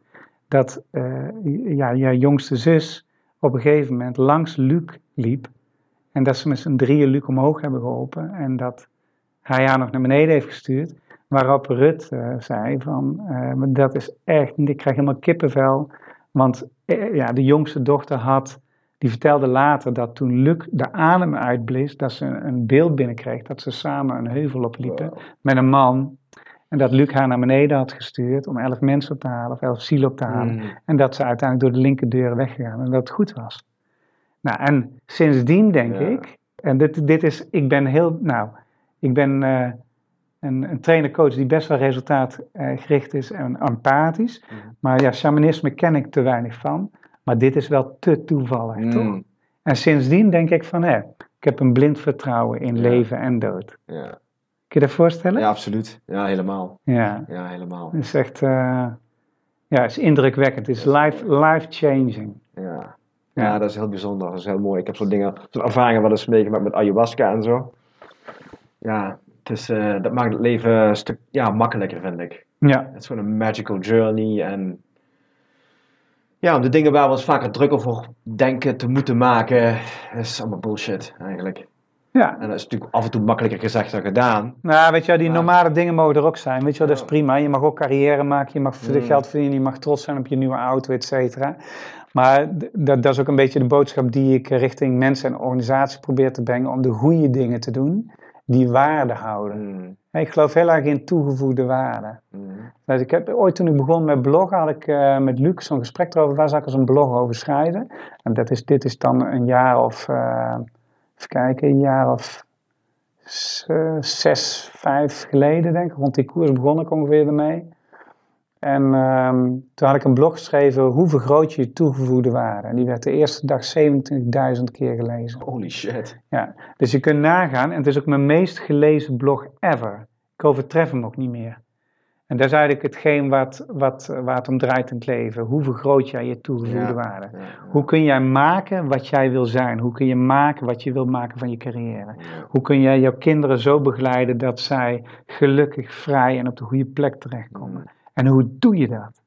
dat uh, ja, jouw jongste zus op een gegeven moment langs Luc liep. En dat ze met z'n drieën Luc omhoog hebben geholpen. En dat hij haar nog naar beneden heeft gestuurd. Waarop Rut uh, zei van, uh, dat is echt, ik krijg helemaal kippenvel. Want ja, de jongste dochter had, die vertelde later dat toen Luc de adem uitblies, dat ze een beeld binnenkreeg, dat ze samen een heuvel opliepen wow. met een man. En dat Luc haar naar beneden had gestuurd om elf mensen op te halen, of elf zielen op te halen. Mm. En dat ze uiteindelijk door de linkerdeur weggegaan en dat het goed was. Nou, en sindsdien denk ja. ik, en dit, dit is, ik ben heel, nou, ik ben een, een trainer-coach die best wel resultaatgericht is en empathisch. Mm. Maar ja, shamanisme ken ik te weinig van. Maar dit is wel te toevallig, mm. toch? En sindsdien denk ik van, hé, ik heb een blind vertrouwen in ja. leven en dood.
Ja.
Kun je dat voorstellen?
Ja, absoluut. Ja, helemaal.
Ja.
Ja, helemaal.
Het is echt, uh, ja, het is indrukwekkend. Het is life, life changing.
Ja. ja. Ja, dat is heel bijzonder. Dat is heel mooi. Ik heb zo'n dingen, zo'n ervaringen wel eens meegemaakt met ayahuasca en zo. Ja, dus uh, dat maakt het leven een stuk ja, makkelijker, vind ik.
Ja.
Het is gewoon een magical journey. En ja, de dingen waar we ons vaker druk over denken te moeten maken, is allemaal bullshit eigenlijk.
Ja.
En dat is natuurlijk af en toe makkelijker gezegd dan gedaan.
Nou, weet je wel, die maar... normale dingen mogen er ook zijn. Weet je wel, dat is prima. Je mag ook carrière maken, je mag mm. geld verdienen, je mag trots zijn op je nieuwe auto, et cetera. Maar dat, dat is ook een beetje de boodschap die ik richting mensen en organisaties probeer te brengen om de goede dingen te doen die waarde houden.
Mm.
Ik geloof heel erg in toegevoegde waarde.
Mm.
Dus ik heb, ooit toen ik begon met bloggen, had ik uh, met Luc zo'n gesprek erover, waar zou ik eens een blog over schrijven? En dat is, dit is dan een jaar of, uh, even kijken, een jaar of zes, vijf geleden denk ik. Rond die koers begon ik ongeveer ermee. En um, toen had ik een blog geschreven, hoe vergroot je je toegevoegde waarde? En die werd de eerste dag 27.000 keer gelezen.
Holy shit.
Ja, dus je kunt nagaan, en het is ook mijn meest gelezen blog ever. Ik overtref hem ook niet meer. En dat is eigenlijk hetgeen wat, wat, waar het om draait in het leven. Hoe vergroot jij je toegevoegde
Ja,
waarde?
ja, ja.
Hoe kun jij maken wat jij wil zijn? Hoe kun je maken wat je wil maken van je carrière? Hoe kun jij jouw kinderen zo begeleiden dat zij gelukkig, vrij en op de goede plek terechtkomen? En hoe doe je dat?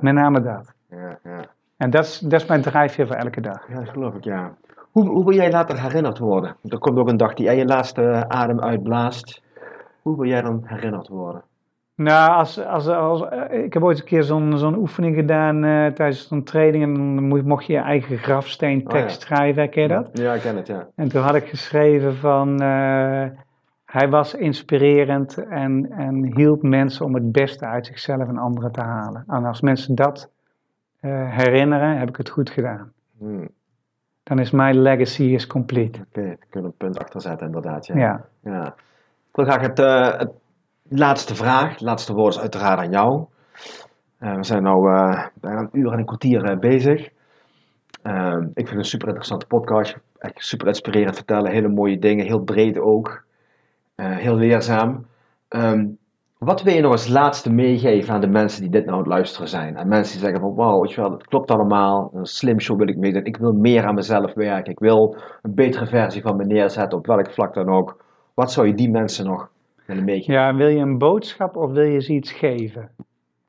Met name dat.
ja, ja.
En dat is, dat is mijn drijfveer voor elke dag.
Ja, dat geloof ik, ja. Hoe, hoe wil jij later herinnerd worden? Er komt ook een dag die jij je laatste adem uitblaast. Hoe wil jij dan herinnerd worden?
Nou, als, als, als, eh, ik heb ooit een keer zo'n zo'n oefening gedaan eh, tijdens zo'n training. En dan mo- mocht je je eigen grafsteentekst
Oh,
schrijven, ken je dat?
Ja, ik ken het, ja.
En toen had ik geschreven van... eh, hij was inspirerend en, en hielp mensen om het beste uit zichzelf en anderen te halen. En als mensen dat herinneren, heb ik het goed gedaan.
Hm, Oké,
Dan is mijn legacy is complete.
daar kunnen we een punt achter zetten, inderdaad. Ja.
Ja.
Ja. Ik wil graag het, het laatste vraag, laatste woord is uiteraard aan jou. Eh, we zijn nu bijna een uur en een kwartier eh, bezig. Eh, ik vind het een super interessante podcast. Echt super inspirerend vertellen, hele mooie dingen, heel breed ook. Eh, heel leerzaam. Ehm, wat wil je nog als laatste meegeven aan de mensen die dit nou aan het luisteren zijn? En mensen die zeggen van, wauw, wel, het klopt allemaal. Een slim show wil ik meedoen. Ik wil meer aan mezelf werken. Ik wil een betere versie van me neerzetten, op welk vlak dan ook. Wat zou je die mensen nog
Ja, wil je een boodschap of wil je ze iets geven?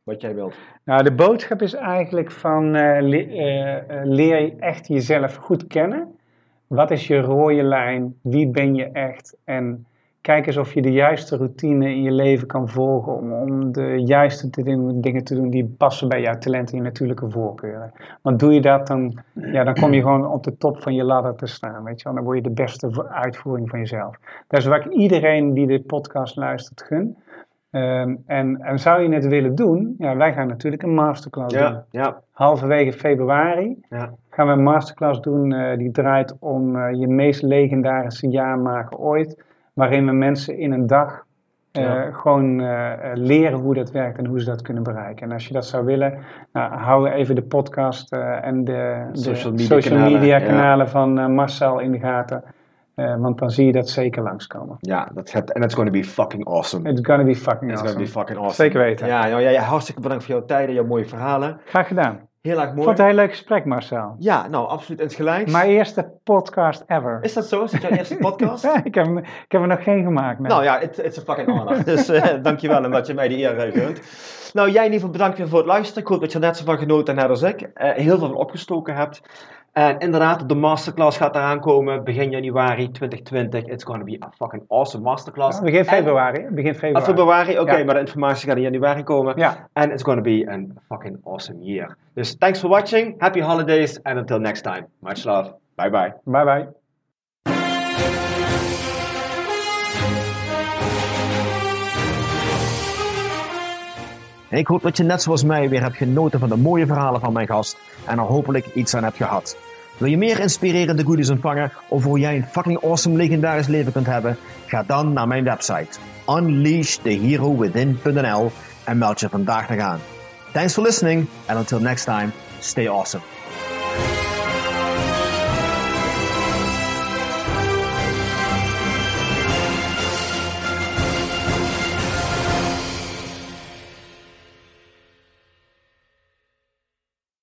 Wat jij wilt.
Nou, de boodschap is eigenlijk van eh, le- eh, eh, leer je echt jezelf goed kennen. Wat is je rode lijn? Wie ben je echt? En kijk eens of je de juiste routine in je leven kan volgen om, om de juiste dingen te doen die passen bij jouw talenten en je natuurlijke voorkeuren. Want doe je dat, dan, ja, dan kom je gewoon op de top van je ladder te staan. Weet je wel? Dan word je de beste vo- uitvoering van jezelf. Dat is wat ik iedereen die dit podcast luistert gun. Ehm, en, en zou je het willen doen? Ja, wij gaan natuurlijk een masterclass doen.
Ja, ja,
Halverwege februari
ja.
gaan we een masterclass doen. eh, die draait om eh, je meest legendarische jaar maken ooit. Waarin we mensen in een dag eh, gewoon eh, leren hoe dat werkt en hoe ze dat kunnen bereiken. En als je dat zou willen, nou, hou even de podcast eh, en de, de
Social media kanalen,
media
ja.
kanalen van Marcel in de gaten. Want dan zie je dat zeker langskomen.
Ja, dat en it's going to be fucking awesome.
It's gonna be fucking
It's
awesome.
going to be fucking awesome.
Zeker weten.
Ja, nou, ja, ja, hartstikke bedankt voor jouw tijd en jouw mooie verhalen.
Graag gedaan.
Heel erg
Ik
mooi.
vond het een heel leuk gesprek, Marcel.
Ja, nou, absoluut insgelijks.
Mijn eerste podcast ever.
Is dat zo? Is dat jouw eerste *laughs* podcast?
Ja, ik, heb, ik heb er nog geen gemaakt. nee.
Nou ja, it- it's a fucking honor. Dus eh dankjewel omdat je mij die eer eh, gunt. Nou, jij in ieder geval bedankt weer voor het luisteren. Ik hoop dat je er net zo van genoten hebt als ik. Eh, heel veel van opgestoken hebt. En inderdaad, de masterclass gaat eraan komen begin januari 2020. It's gonna be a fucking awesome masterclass.
Ja, begin
En-
februari. Begin
Ah,
februari.
februari, oké,
Ja.
maar de informatie gaat in januari komen.
Ja.
And it's gonna be a fucking awesome year. Dus thanks for watching, happy holidays, and until next time. Much love. Bye bye.
Bye bye.
Ik hoop dat je net zoals mij weer hebt genoten van de mooie verhalen van mijn gast en er hopelijk iets aan hebt gehad. Wil je meer inspirerende goodies ontvangen of hoe jij een fucking awesome legendarisch leven kunt hebben? Ga dan naar mijn website unleashtheherowithin.nl en meld je vandaag nog aan. Thanks for listening and until next time, stay awesome.